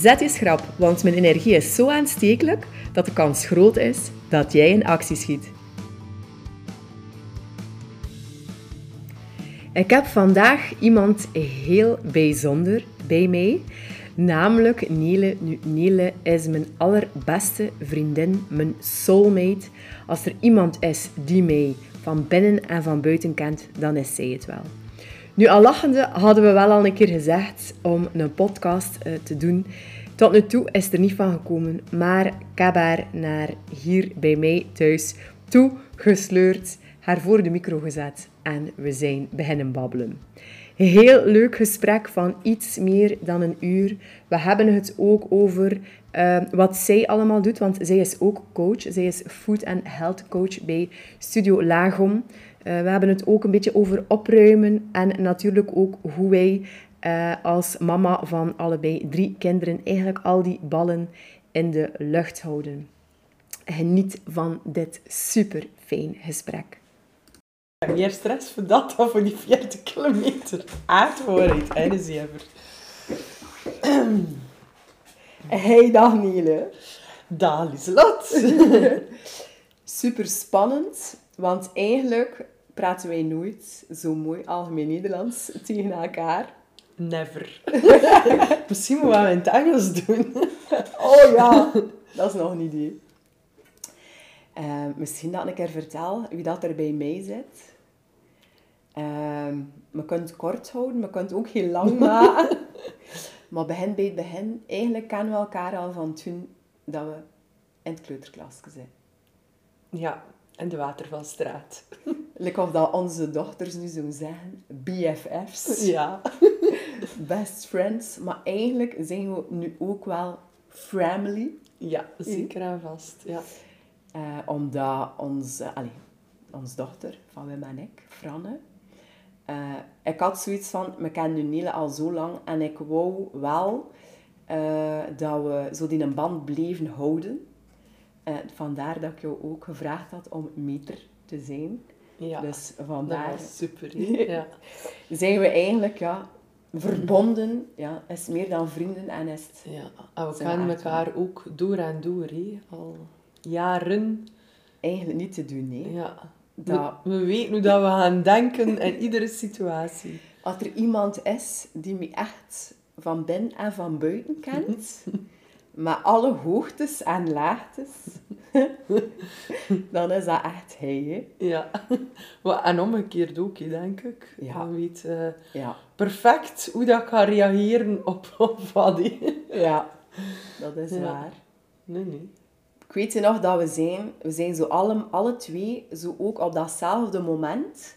Zet je schrap, want mijn energie is zo aanstekelijk dat de kans groot is dat jij in actie schiet. Ik heb vandaag iemand heel bijzonder bij mij, namelijk Nele. Nu, Nele is mijn allerbeste vriendin, mijn soulmate. Als er iemand is die mij van binnen en van buiten kent, dan is zij het wel. Nu, al lachende hadden we wel al een keer gezegd om een podcast uh, te doen. Tot nu toe is er niet van gekomen, maar ik naar hier bij mij thuis toe gesleurd, haar voor de micro gezet en we zijn beginnen babbelen. Heel leuk gesprek van iets meer dan een uur. We hebben het ook over uh, wat zij allemaal doet, want zij is ook coach. Zij is food and health coach bij Studio Lagom. Uh, we hebben het ook een beetje over opruimen en natuurlijk ook hoe wij uh, als mama van allebei drie kinderen eigenlijk al die ballen in de lucht houden. Geniet van dit super fijn gesprek. Meer stress voor dat dan voor die 40 kilometer. Aardwoord, en zever. Hey, dag Niele. Dag Lieselot. Super spannend, want eigenlijk praten wij nooit zo mooi algemeen Nederlands tegen elkaar. Never. Misschien moeten we in het Engels doen. oh ja, dat is nog een idee. Uh, misschien dat ik er vertel wie dat er bij mij zit. Uh, je kunt het kort houden, maar je kunt het ook heel lang maken. maar begin bij het begin. Eigenlijk kennen we elkaar al van toen dat we in het kleuterklas zijn. Ja, in de Watervalstraat. Like of dat onze dochters nu zo zeggen, BFF's. Ja. Best friends. Maar eigenlijk zijn we nu ook wel family. Ja, zeker en vast. Ja. Uh, omdat onze, uh, allez, onze dochter, van Wim en ik, Franne, uh, ik had zoiets van, we kennen Nele al zo lang en ik wou wel dat we zo die een band bleven houden. vandaar dat ik jou ook gevraagd had om meter te zijn. Ja, dus vandaar... Super. ja. zijn we eigenlijk ja, verbonden. Ja, is meer dan vrienden en is het... Ja, en we kennen elkaar ook door en door. Al jaren. Eigenlijk niet te doen, hè. Ja. Dat... We, we weten hoe dat we gaan denken in iedere situatie. Als er iemand is die me echt van binnen en van buiten kent... met alle hoogtes en laagtes, dan is dat echt hij. Hè? Ja, en omgekeerd ook, denk ik. Ja. Weet uh, ja. perfect hoe dat kan reageren op, op wat Ja, dat is ja. waar. Nee, nee. Ik weet je nog dat we zijn, we zijn zo alle, alle twee zo ook op datzelfde moment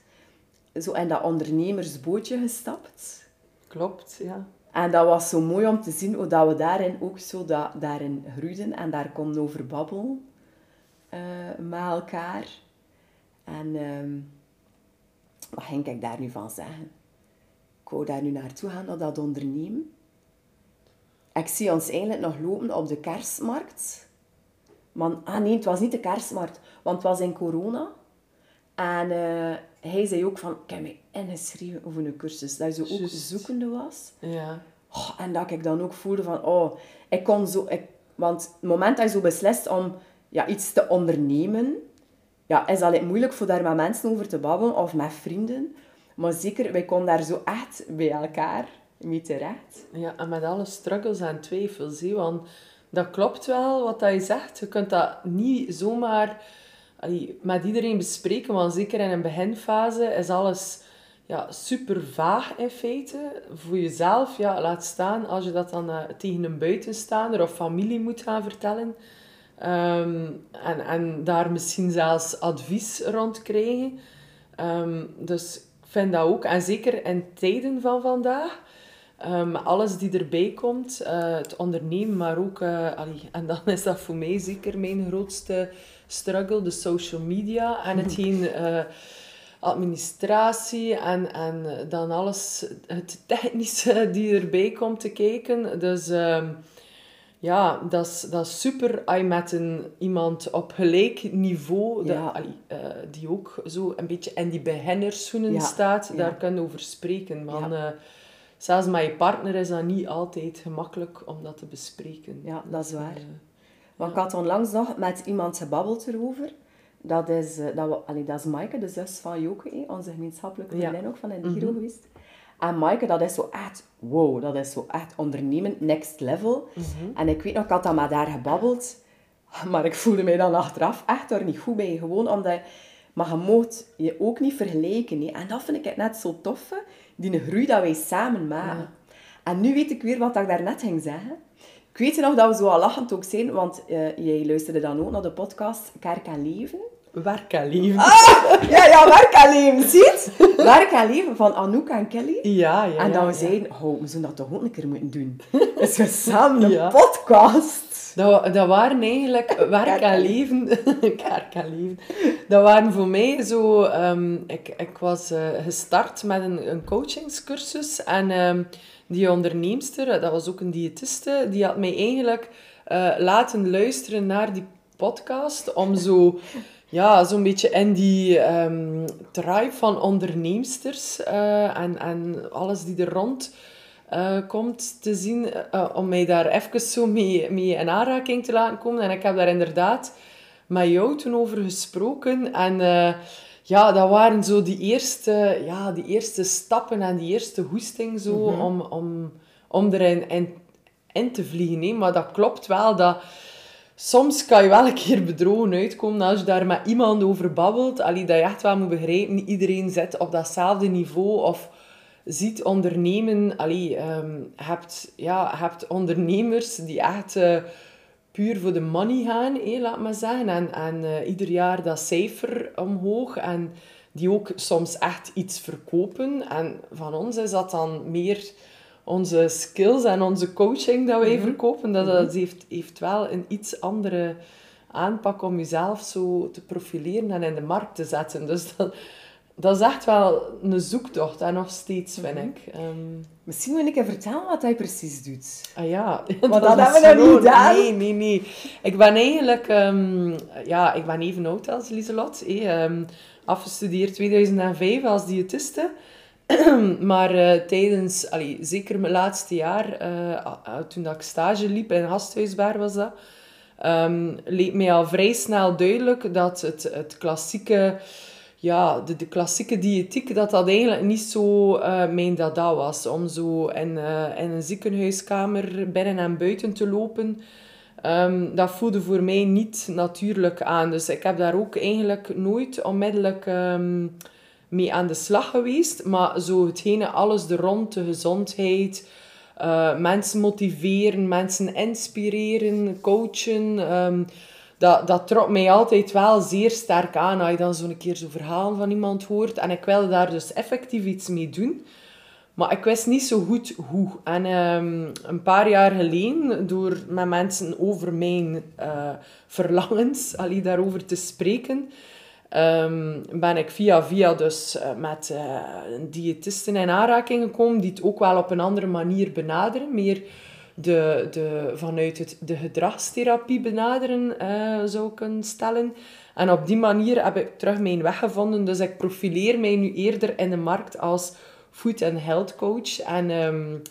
zo in dat ondernemersbootje gestapt. Klopt, ja. En dat was zo mooi om te zien hoe dat we daarin ook zo daarin groeiden en daar konden over babbelen uh, met elkaar. En um, wat ging ik daar nu van zeggen? Ik wou daar nu naartoe gaan, naar dat ondernemen. Ik zie ons eigenlijk nog lopen op de kerstmarkt. Maar, ah nee, het was niet de kerstmarkt, want het was in corona. En uh, hij zei ook van, ik ingeschreven over een cursus. Dat je zo ook Just. zoekende was. Ja. Oh, en dat ik dan ook voelde van, oh, ik kon zo... Ik, want het moment dat je zo beslist om ja, iets te ondernemen, ja, is dat moeilijk voor daar met mensen over te babbelen of met vrienden. Maar zeker, wij konden daar zo echt bij elkaar mee terecht. Ja, en met alle struggles en twijfels, hè, want dat klopt wel wat dat je zegt. Je kunt dat niet zomaar allee, met iedereen bespreken, want zeker in een beginfase is alles ja, super vaag in feite. Voor jezelf, ja, laat staan als je dat dan uh, tegen een buitenstaander of familie moet gaan vertellen. Um, en, en daar misschien zelfs advies rond krijgen. Um, dus ik vind dat ook, en zeker in tijden van vandaag, Um, alles die erbij komt, uh, het ondernemen, maar ook, allee, en dan is dat voor mij zeker mijn grootste struggle, de social media en hetgeen uh, administratie en, en dan alles, het technische die erbij komt te kijken. Dus um, ja, dat is, dat is super als je met een, iemand op gelijk niveau, ja. uh, die ook zo een beetje in die beginnerschoenen ja. staat, daar ja. kan over spreken. Man, uh, zelfs met je partner is dat niet altijd gemakkelijk om dat te bespreken. Ja, dat is waar. Uh, Want ik had onlangs nog met iemand gebabbeld erover. Dat is, dat, we, allee, dat is Maaike, de zus van Joke, onze gemeenschappelijke vriendin ook van in de Giro mm -hmm. geweest. En Maaike, dat is zo echt, wow, dat is zo echt ondernemend, next level. Mm -hmm. En ik weet nog, ik had dat met haar gebabbeld. Maar ik voelde mij dan achteraf echt er niet goed bij. Gewoon omdat... Maar je moet je ook niet vergelijken. Hè. En dat vind ik net zo tof, die groei dat wij samen maken. Ja. En nu weet ik weer wat ik daarnet ging zeggen. Ik weet nog dat we zo al lachend ook zijn, want uh, jij luisterde dan ook naar de podcast Kerk en Leven. Werk en leven. Ah, ja, ja, werk en leven, ziet? Werk en leven van Anouk en Kelly. Ja, ja. En dan we ja. zeiden, oh, we zouden dat toch ook een keer moeten doen. Dus we samen een ja. podcast. Dat, dat waren eigenlijk werk en leven. Kerk en leven. Dat waren voor mij zo... Um, ik, ik was uh, gestart met een, een coachingscursus. En um, die onderneemster, dat was ook een diëtiste, die had mij eigenlijk uh, laten luisteren naar die podcast. Om zo ja, zo'n beetje in die um, tribe van onderneemsters uh, en, en alles die er rond uh, komt te zien, uh, om mij daar even zo mee, mee in aanraking te laten komen. En ik heb daar inderdaad met jou toen over gesproken. En ja, dat waren zo die eerste, ja, die eerste stappen en die eerste hoesting zo mm -hmm. om, om, om erin in, in te vliegen. Hè. Maar dat klopt wel, dat soms kan je wel een keer bedrogen uitkomen als je daar met iemand over babbelt. Allee, dat je echt wel moet begrijpen, niet iedereen zit op datzelfde niveau of ziet ondernemen. Allee, um, hebt, ja, hebt ondernemers die echt uh, puur voor de money gaan, eh, laat maar zeggen. En, en uh, ieder jaar dat cijfer omhoog en die ook soms echt iets verkopen. En van ons is dat dan meer onze skills en onze coaching dat wij mm -hmm. verkopen, dat, dat heeft, heeft wel een iets andere aanpak om jezelf zo te profileren en in de markt te zetten. Dus dat, dat is echt wel een zoektocht, en nog steeds, vind mm -hmm. ik. Um, Misschien moet ik even vertellen wat hij precies doet. Ah ja. Want dat, dat hebben we nog niet gedaan. Nee, nee, nee. Ik ben eigenlijk... Um, ja, ik ben even oud als Lieselot. Eh, um, afgestudeerd 2005 als diëtiste. maar uh, tijdens, allee, zeker mijn laatste jaar, uh, toen dat ik stage liep in Gasthuisbaar was dat, um, leek mij al vrij snel duidelijk dat het, het klassieke, ja, de, de klassieke diëtiek, dat dat eigenlijk niet zo uh, mijn dada was. Om zo in, in een ziekenhuiskamer binnen en buiten te lopen. Um, dat voelde voor mij niet natuurlijk aan. Dus ik heb daar ook eigenlijk nooit onmiddellijk... Um, mee aan de slag geweest. Maar zo hetgene, alles er rond, de gezondheid, uh, mensen motiveren, mensen inspireren, coachen. Um, dat, dat trok mij altijd wel zeer sterk aan. Als je dan zo'n keer zo'n verhaal van iemand hoort. En ik wilde daar dus effectief iets mee doen. Maar ik wist niet zo goed hoe. En um, een paar jaar geleden, door met mensen over mijn uh, verlangens allee, daarover te spreken, um, ben ik via via dus uh, met uh, diëtisten in aanraking gekomen die het ook wel op een andere manier benaderen. Meer de, de, vanuit het, de gedragstherapie benaderen, uh, zou ik kunnen stellen. En op die manier heb ik terug mijn weg gevonden. Dus ik profileer mij nu eerder in de markt als food- en health coach. En um,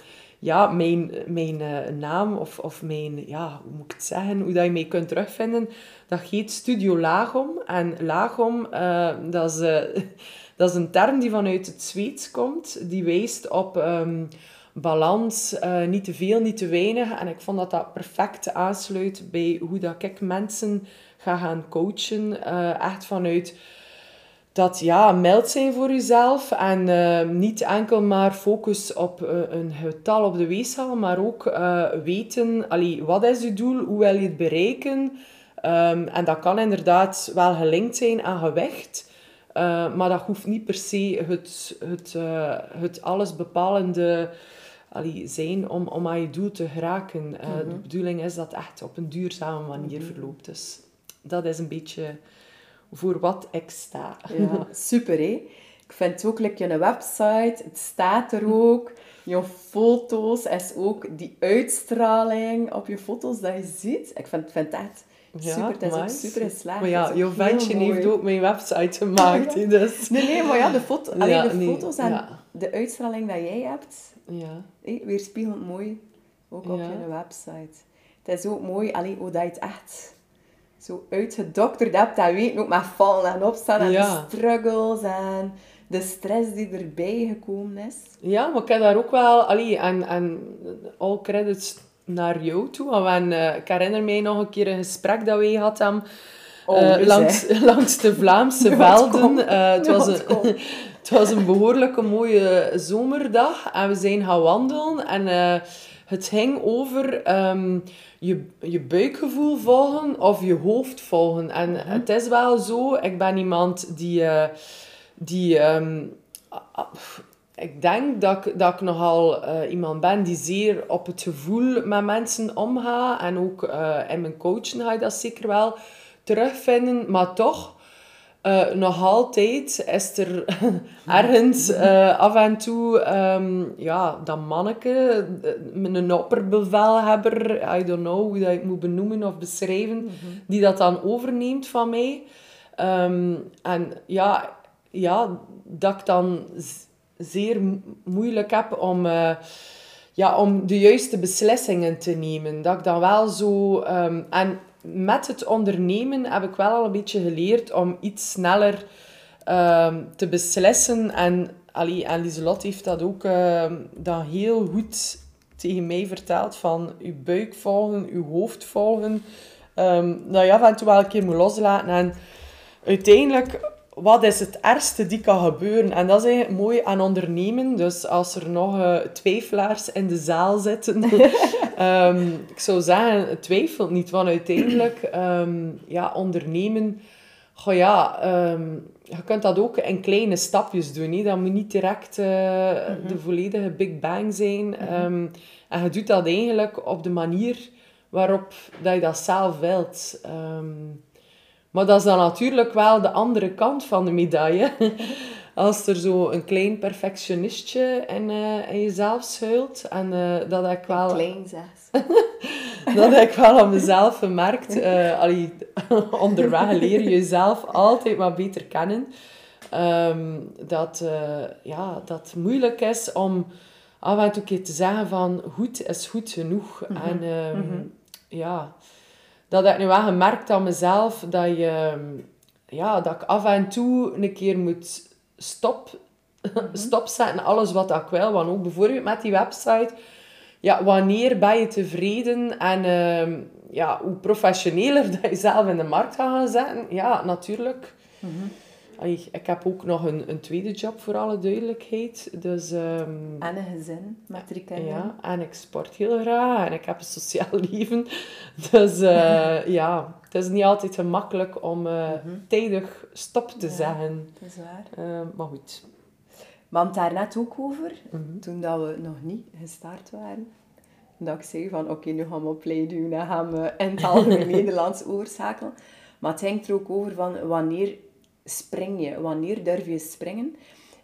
ja, mijn, mijn uh, naam of, of mijn, ja, hoe moet ik het zeggen, hoe dat je mij kunt terugvinden, dat heet Studio Lagom. En Lagom, uh, dat, is, uh, dat is een term die vanuit het Zweeds komt, die wijst op um, balans, niet te veel, niet te weinig. En ik vond dat dat perfect aansluit bij hoe dat ik mensen ga gaan coachen. echt vanuit dat ja, mild zijn voor jezelf en uh, niet enkel maar focus op uh, een getal op de weegschaal, maar ook uh, weten, allee, wat is je doel, hoe wil je het bereiken? Um, en dat kan inderdaad wel gelinkt zijn aan gewicht, maar dat hoeft niet per se het, het, het alles bepalende allee, zijn om, om aan je doel te geraken. Eh, Mhm. De bedoeling is dat het echt op een duurzame manier verloopt. Dus dat is een beetje voor wat ik sta. Ja, super hè. Ik vind het ook like je website, het staat er ook. Je foto's is ook die uitstraling op je foto's dat je ziet. Ik vind, vind het echt super. Het is ook super geslaagd. Maar ja, jouw heel ventje heeft ook mijn website gemaakt. hè, dus. Nee, nee, maar ja, de, foto, alleen Ja, de nee, foto's en ja. de uitstraling dat jij hebt, Ja. hé, weerspiegelt mooi ook op Ja. je website. Het is ook mooi allee, hoe dat je het echt zo uitgedokterd hebt. Dat weten ook met vallen en opstaan en Ja. de struggles en de stress die erbij gekomen is. Ja, maar ik heb daar ook wel... Allee, en, en all credits naar jou toe. Want eh, ik herinner mij nog een keer een gesprek dat wij hadden Oh, eh, dus, langs, langs de Vlaamse velden. Eh, het, was een, het was een behoorlijke mooie zomerdag. En we zijn gaan wandelen. En het ging over ehm, je, je buikgevoel volgen of je hoofd volgen. En Mhm. het is wel zo, ik ben iemand die... eh, die ehm, ik denk dat ik, dat ik nogal eh, iemand ben die zeer op het gevoel met mensen omgaat. En ook eh, in mijn coaching ga je dat zeker wel terugvinden. Maar toch, eh, nog altijd is er ergens eh, af en toe ehm, ja, dat manneke, eh, met een opperbevelhebber, I don't know hoe dat ik moet benoemen of beschrijven, die dat dan overneemt van mij. Ehm, en ja, ja, dat ik dan zeer mo- moeilijk heb om, ja, om de juiste beslissingen te nemen. Dat ik dan wel zo... ehm, en met het ondernemen heb ik wel al een beetje geleerd om iets sneller ehm, te beslissen. En, allee, en heeft dat ook ehm, dan heel goed tegen mij verteld. Van uw buik volgen, uw hoofd volgen. Ehm dat je af en toe wel een keer moet loslaten. En uiteindelijk, wat is het ergste die kan gebeuren? En dat is eigenlijk mooi aan ondernemen. Dus als er nog eh, twijfelaars in de zaal zitten, ehm, ik zou zeggen, twijfel niet. Want uiteindelijk, ehm, ja, ondernemen, goh ja, ehm, je kunt dat ook in kleine stapjes doen. Hè. Dat moet niet direct eh, de volledige Big Bang zijn. Ehm, en je doet dat eigenlijk op de manier waarop dat je dat zelf wilt. Maar dat is dan natuurlijk wel de andere kant van de medaille. Als er zo een klein perfectionistje in, eh, in jezelf schuilt. En eh, dat heb ik wel, Klein zelfs. dat heb ik wel aan mezelf gemerkt. Eh allee, onderweg leer je jezelf altijd maar beter kennen. Ehm, dat, ja, dat het moeilijk is om af en toe een keer te zeggen van goed is goed genoeg. En ehm, ja, dat heb ik nu wel gemerkt aan mezelf, dat, je, ja, dat ik af en toe een keer moet stop, stopzetten, alles wat ik wil. Want ook bijvoorbeeld met die website, ja, wanneer ben je tevreden en ehm, ja, hoe professioneler dat je zelf in de markt gaat gaan zetten, ja, natuurlijk. Allee, ik heb ook nog een, een tweede job, voor alle duidelijkheid. Dus, ehm, En een gezin met drie kinderen. ja, en ik sport heel graag en ik heb een sociaal leven. Dus eh, ja, het is niet altijd gemakkelijk om eh, tijdig stop te Ja. zeggen. Dat is waar. Eh, maar goed. Maar het daar net ook over, Mhm. toen dat we nog niet gestart waren. Dat ik zei van, oké, nu gaan we op play doen en gaan we in het algemeen Nederlands overschakelen. Maar het hangt er ook over van, wanneer spring je? Wanneer durf je springen?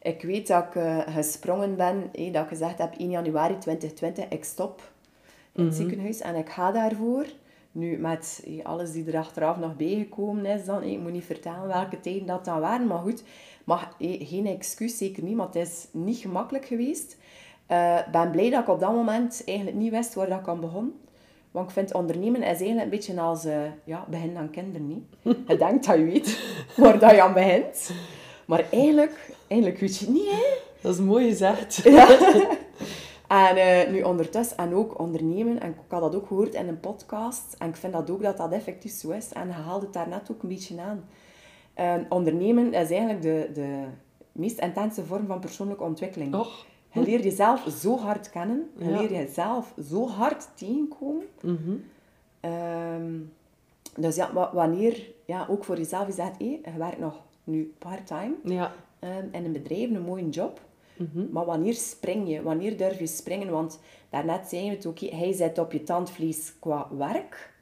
Ik weet dat ik eh, gesprongen ben, dat ik gezegd heb, 1 januari 2020, ik stop in het ziekenhuis en ik ga daarvoor. Nu, met alles die er achteraf nog bijgekomen is, dan, ik moet niet vertellen welke tijden dat dan waren, maar goed, mag geen excuus, zeker niet, maar het is niet gemakkelijk geweest. Ik ben blij dat ik op dat moment eigenlijk niet wist waar dat ik aan begon. Want ik vind ondernemen is eigenlijk een beetje als uh, ja, begin aan kinderen. Niet? Je denkt dat je weet waar dat je aan begint. Maar eigenlijk, eigenlijk weet je het niet. Hè? Dat is mooi gezegd. Ja. En uh, nu ondertussen, en ook ondernemen, en ik had dat ook gehoord in een podcast, en ik vind dat ook dat dat effectief zo is, en je haalde het daar net ook een beetje aan. Uh, ondernemen is eigenlijk de, de meest intense vorm van persoonlijke ontwikkeling. Och. Je leert jezelf zo hard kennen, je leert jezelf zo hard tegenkomen. Mhm. Um, dus ja, wa- wanneer, ja, ook voor jezelf, je zegt, hé, je werkt nog nu part-time Ja. um, in een bedrijf, een mooie job. Maar wanneer spring je? Wanneer durf je springen? Want daarnet zei je het ook, hij zit op je tandvlies qua werk.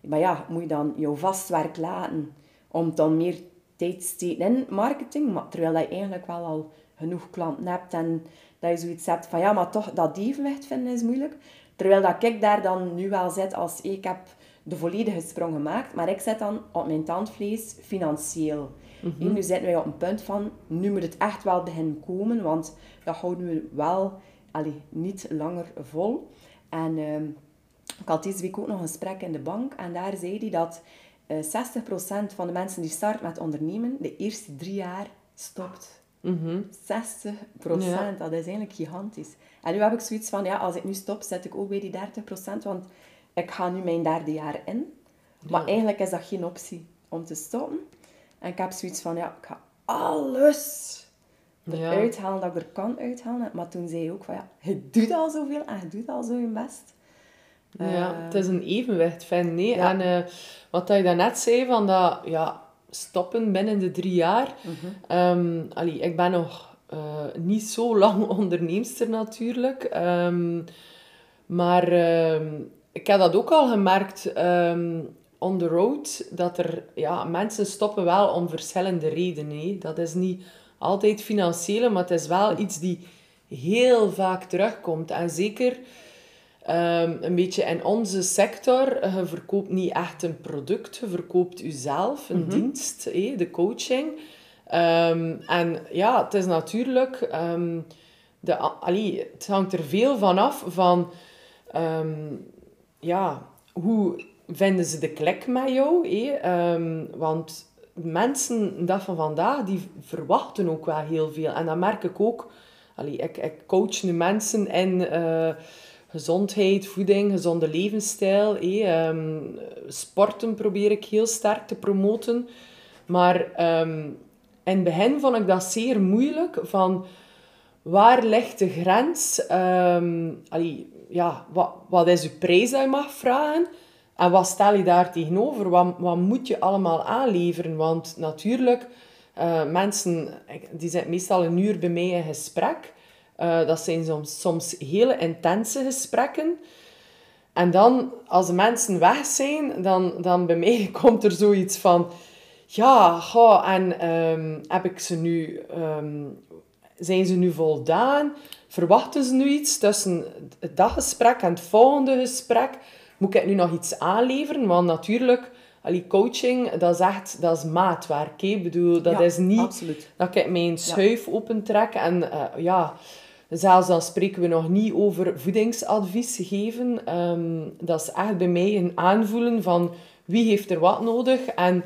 Maar ja, moet je dan jouw vastwerk laten om dan meer tijd te steken in marketing? Maar terwijl je eigenlijk wel al genoeg klanten hebt en dat je zoiets hebt van ja, maar toch dat evenwicht vinden is moeilijk. Terwijl dat ik daar dan nu wel zit als ik heb de volledige sprong gemaakt, maar ik zit dan op mijn tandvlees financieel. Mm Nu zitten wij op een punt van, nu moet het echt wel beginnen komen, want dat houden we wel allee, niet langer vol. En uh, ik had deze week ook nog een gesprek in de bank en daar zei hij dat uh, eh, 60% van de mensen die starten met ondernemen de eerste drie jaar stopt. Mm 60% dat is eigenlijk gigantisch. En nu heb ik zoiets van, ja, als ik nu stop, zet ik ook weer die 30% want ik ga nu mijn derde jaar in. Maar eigenlijk is dat geen optie om te stoppen. En ik heb zoiets van, ja, ik ga alles eruit halen dat ik er kan uithalen. Maar toen zei hij ook van, ja, je doet al zoveel en je doet al zo je best. Ja, uh, het is een evenwicht, vind nee. En uh, wat je daarnet zei, van dat, ja, stoppen binnen de drie jaar. Mm allee, ik ben nog uh, niet zo lang onderneemster natuurlijk. Um, maar um, ik heb dat ook al gemerkt on the road, dat er ja, mensen stoppen wel om verschillende redenen. Hè. Dat is niet altijd financiële, maar het is wel iets die heel vaak terugkomt. En zeker um, een beetje in onze sector, je verkoopt niet echt een product, je verkoopt jezelf, een mm dienst, de coaching. Um, en ja, het is natuurlijk... Um, de, allee, het hangt er veel van af van... Ja, hoe vinden ze de klik met jou? Eh? want mensen, dat van vandaag, die verwachten ook wel heel veel. En dat merk ik ook. Allee, ik, ik coach nu mensen in uh, gezondheid, voeding, gezonde levensstijl. Eh? sporten probeer ik heel sterk te promoten. Maar um, in het begin vond ik dat zeer moeilijk. Van waar ligt de grens? Allee, ja, wat, wat is je prijs dat je mag vragen? En wat stel je daar tegenover? Wat, wat moet je allemaal aanleveren? Want natuurlijk, uh, mensen die zijn meestal een uur bij mij in gesprek. Uh, dat zijn soms, soms hele intense gesprekken. En dan, als de mensen weg zijn, dan, dan bij mij komt er zoiets van... Ja, goh, en um, heb ik ze nu... Um, zijn ze nu voldaan? Verwachten ze nu iets tussen dat gesprek en het volgende gesprek? Moet ik nu nog iets aanleveren? Want natuurlijk, allee, coaching, dat is echt dat is maatwerk. Ik bedoel, dat is niet absoluut. dat ik mijn schuif ja. opentrek en uh, ja... Zelfs dan spreken we nog niet over voedingsadvies geven. Um, dat is echt bij mij een aanvoelen van wie heeft er wat nodig. En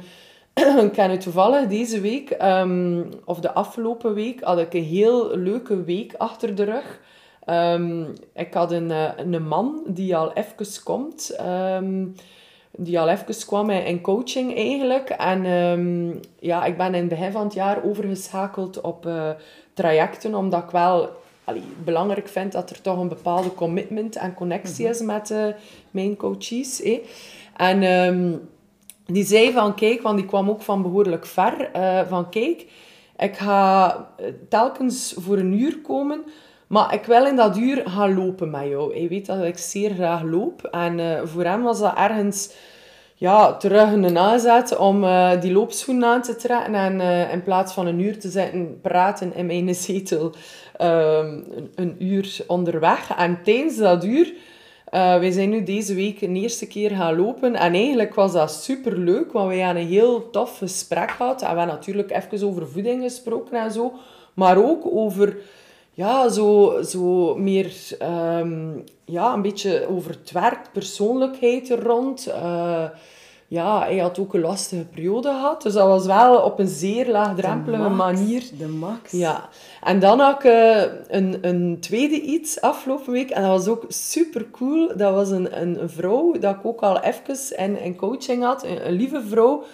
ik ken het toevallig deze week, um, of de afgelopen week, had ik een heel leuke week achter de rug. Um, ik had een, eh, een man die al even komt. Die al even kwam in coaching eigenlijk. En ja, ik ben in het begin van het jaar overgeschakeld op uh, trajecten, omdat ik wel allee, belangrijk vind dat er toch een bepaalde commitment en connectie mhm. is met uh, mijn coaches. Eh. En die zei van, kijk, want die kwam ook van behoorlijk ver, uh, van kijk, ik ga eh, telkens voor een uur komen, maar ik wil in dat uur gaan lopen met jou. Hij weet dat ik zeer graag loop. En uh, voor hem was dat ergens ja, terug een aanzet om uh, die loopschoenen aan te trekken en uh, in plaats van een uur te zitten praten in mijn zetel um, een, uur onderweg. En tijdens dat uur uh, wij zijn nu deze week een eerste keer gaan lopen. En eigenlijk was dat super leuk, want wij hebben een heel tof gesprek gehad. En we hebben natuurlijk even over voeding gesproken en zo. Maar ook over, ja, zo, zo meer, um, ja, een beetje over het werk, persoonlijkheid er rond. Uh, ja, hij had ook een lastige periode gehad. Dus dat was wel op een zeer laagdrempelige manier. De max. Ja. En dan had ik uh, een, een tweede iets afgelopen week. En dat was ook super cool. Dat was een, een, vrouw dat ik ook al even in, in coaching had. Een, een lieve vrouw.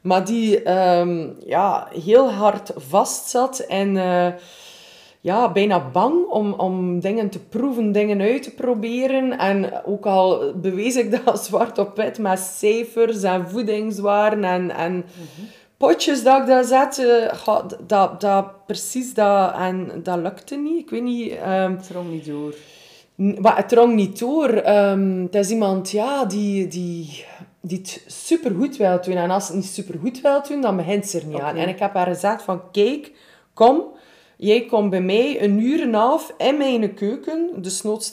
Maar die um, ja, heel hard vast zat. En... Uh, ja, bijna bang om, om dingen te proeven, dingen uit te proberen. En ook al bewees ik dat zwart op wit met cijfers en voedingswaren en, en potjes dat ik daar zet, eh, dat, dat, precies dat, en dat lukte niet. Ik weet niet... ehm, Het drong niet door. Maar het drong niet door. Ehm, het is iemand ja, die, die, die het supergoed wil doen. En als het niet supergoed wil doen, dan begint ze er niet aan. En ik heb haar gezegd van, kijk, kom. Jij komt bij mij een uur en een half in mijn keuken. Dus noods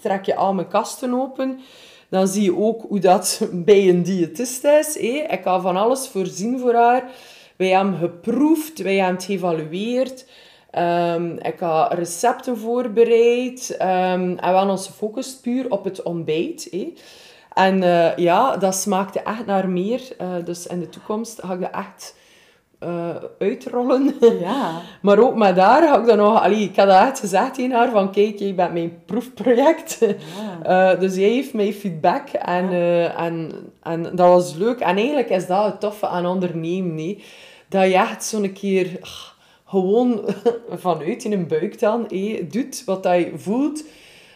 trek, je al mijn kasten open. Dan zie je ook hoe dat bij een diëtist is. Ik kan van alles voorzien voor haar. Wij hebben geproefd, wij hebben het geëvalueerd. Ehm, ik had recepten voorbereid. ehm, en we hadden ons gefocust puur op het ontbijt. En eh, ja, dat smaakte echt naar meer. Eh, dus in de toekomst ga ik echt eh, uitrollen. Ja. Maar ook met haar ga ik dan nog... Allee, ik had dat echt gezegd tegen haar, van kijk, je bent mijn proefproject. Eh, dus jij heeft mij feedback en, eh, en, en dat was leuk. En eigenlijk is dat het toffe aan ondernemen. nee. Dat je echt zo'n keer ah, gewoon vanuit in een buik dan hé, doet wat dat je voelt.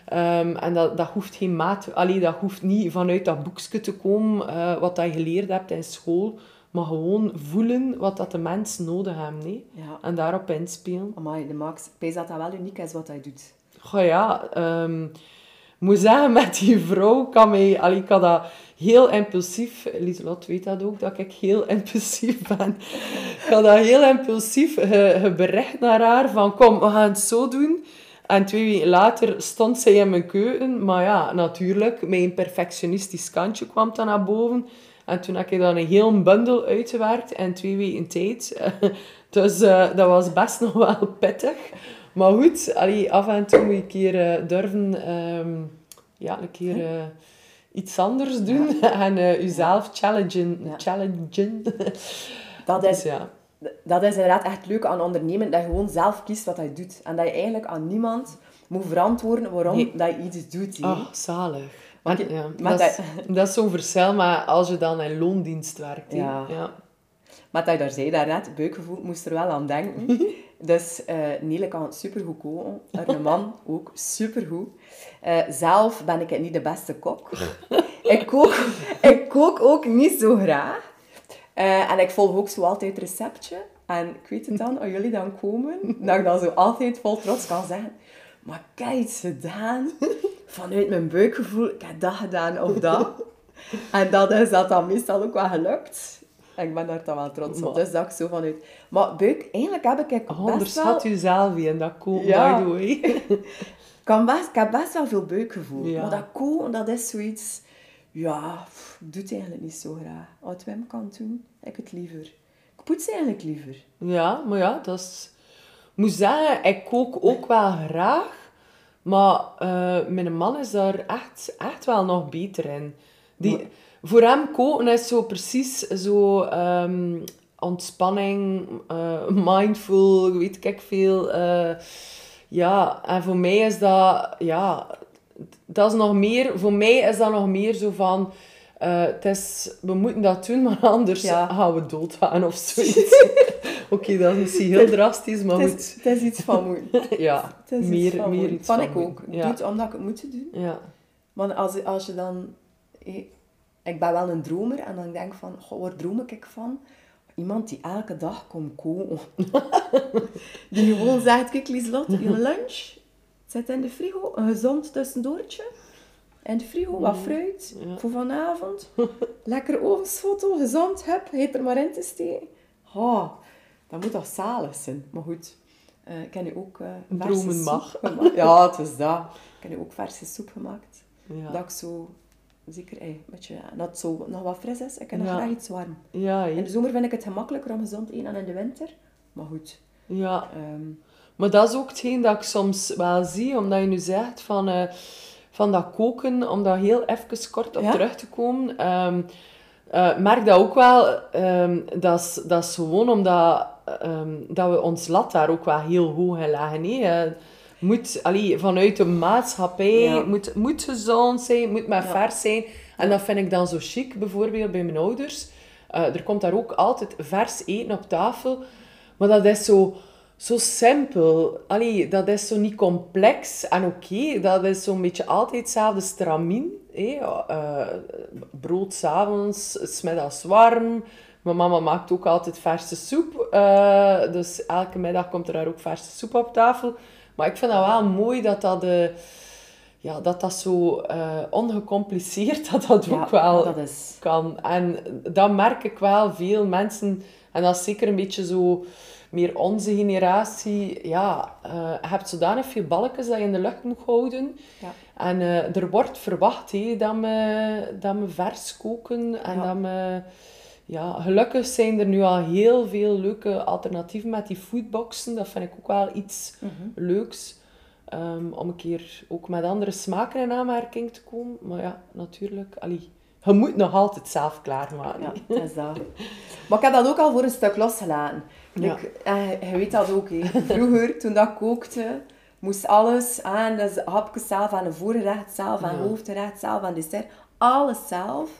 Ehm, en dat, dat hoeft geen maat... Allee, dat hoeft niet vanuit dat boekje te komen, wat dat je geleerd hebt in school. Maar gewoon voelen wat dat de mensen nodig hebben. nee. Ja. En daarop inspelen. Amai, de Max. Ik weet dat dat wel uniek is wat hij doet. Goh ja, ik moet zeggen, met die vrouw kan mij... Allee, ik had dat heel impulsief... Lieselot weet dat ook, dat ik heel impulsief ben. Ik had dat heel impulsief ge, gebericht naar haar van... Kom, we gaan het zo doen. En twee weken later stond zij in mijn keuken. Maar ja, natuurlijk, mijn perfectionistisch kantje kwam dan naar boven. En toen heb ik dan een heel bundel uitgewerkt in twee weken tijd. Dus eh, dat was best nog wel pittig. Maar goed, allee, af en toe moet je een keer eh, durven ehm, ja, een keer eh, iets anders doen. En jezelf challengen. Ja. challengen. Dat Dus is, ja. dat is inderdaad echt leuk aan ondernemen. Dat je gewoon zelf kiest wat je doet. En dat je eigenlijk aan niemand moet verantwoorden waarom Nee. dat je iets doet. hè. Oh, zalig. Want ja, maar dat, is, dat is zo'n verschil, maar als je dan in loondienst werkt. Ja. Ja. Maar dat je daar zei daarnet, buikgevoel, moest er wel aan denken. dus eh Nele kan supergoed koken. Haar man ook supergoed. Eh zelf ben ik niet de beste kok. ik, kook, ik kook ook niet zo graag. Eh, en ik volg ook zo altijd het receptje. En ik weet het dan, als jullie dan komen, dat ik dan zo altijd vol trots kan zeggen... Maar iets gedaan vanuit mijn buikgevoel. Ik heb dat gedaan of dat. En dat is dat dan meestal ook wel gelukt. En ik ben daar dan wel trots op. Dus dat ik zo vanuit... Maar buik, eigenlijk heb ik best wel... Onderschat jezelf in dat koken, Ja. by the way. Ik, kan best, ik heb best wel veel buikgevoel. Ja. Maar dat koken, dat is zoiets... Ja, pff, ik doe het eigenlijk niet zo graag. Als het Wim kan doen, ik het liever. Ik poets eigenlijk liever. Ja, maar ja, dat is... Ik moet zeggen, ik kook ook wel graag. Maar eh, mijn man is daar echt, echt wel nog beter in. Die, Voor hem koken is zo precies zo ehm, ontspanning, eh, mindful, weet ik veel. eh, ja, en voor mij is dat... Ja, dat is nog meer... Voor mij is dat nog meer zo van... het is, we moeten dat doen, maar anders Ja. gaan we doodgaan of zoiets. Oké, dat is misschien heel drastisch, maar Het goed. is, het is iets van moeten. Ja, Het is iets meer, van meer iets Van ik ook. Ja. doe het omdat ik het moet doen. Ja. Maar als, als je dan... eh, Ik ben wel een dromer en dan denk ik van... Goh, waar droom ik van? Iemand die elke dag komt koken. die gewoon zegt... Kijk, Lieslot, je lunch zit in de frigo. Een gezond tussendoortje. In de frigo, wat fruit. Ja. Voor vanavond. Lekker ovensfoto, gezond. Hup, heet er maar in te steken. Oh, dat moet toch zalig zijn. Maar goed... eh, ik heb nu ook eh verse soep mag. gemaakt. Ja, het is dat. Ik heb nu ook verse soep gemaakt. Ja. Dat ik zo, zeker, eh, een beetje, ja, dat het zo nog wat fris is. Ik heb nog graag iets warm. Ja. In de zomer vind ik het gemakkelijker om gezond te eten dan in de winter. Maar goed. ja. ehm, Maar dat is ook hetgeen dat ik soms wel zie, omdat je nu zegt van, eh, van dat koken, om daar heel even kort op Ja? terug te komen. eh, merk dat ook wel, ehm, dat, is, dat is gewoon omdat ehm, dat we ons lat daar ook wel heel hoog leggen. Eh, moet, allee, vanuit de maatschappij, Ja. moet, moet gezond zijn, moet maar Ja. vers zijn. En dat vind ik dan zo chic, bijvoorbeeld bij mijn ouders. Eh, er komt daar ook altijd vers eten op tafel. Maar dat is zo, zo simpel. Allee, dat is zo niet complex. En oké, dat is zo'n beetje altijd hetzelfde stramien. hè. Eh, brood s'avonds, smiddags warm. Mijn mama maakt ook altijd verse soep. eh, dus elke middag komt er daar ook verse soep op tafel. Maar ik vind dat wel mooi dat dat, eh, ja, dat, dat zo eh, ongecompliceerd dat dat ook wel dat is... kan. En dat merk ik wel. Veel mensen, en dat is zeker een beetje zo meer onze generatie, ja, je hebt zodanig veel balkjes dat je in de lucht moet houden. Ja. En er wordt verwacht hé, dat, we, dat we vers koken en Ja. dat we... Ja, gelukkig zijn er nu al heel veel leuke alternatieven met die foodboxen. Dat vind ik ook wel iets Mhm. leuks. ehm, om een keer ook met andere smaken in aanmerking te komen. Maar ja, natuurlijk. Allee, je moet nog altijd zelf klaarmaken. Ja, dat is dat. Maar ik heb dat ook al voor een stuk losgelaten. Ja. Ik, eh, je weet dat ook. Vroeger, toen dat kookte, moest alles aan. Dus hapjes zelf, aan een voorgerecht zelf, aan Ja. hoofdgerecht zelf, aan dessert. Alles zelf.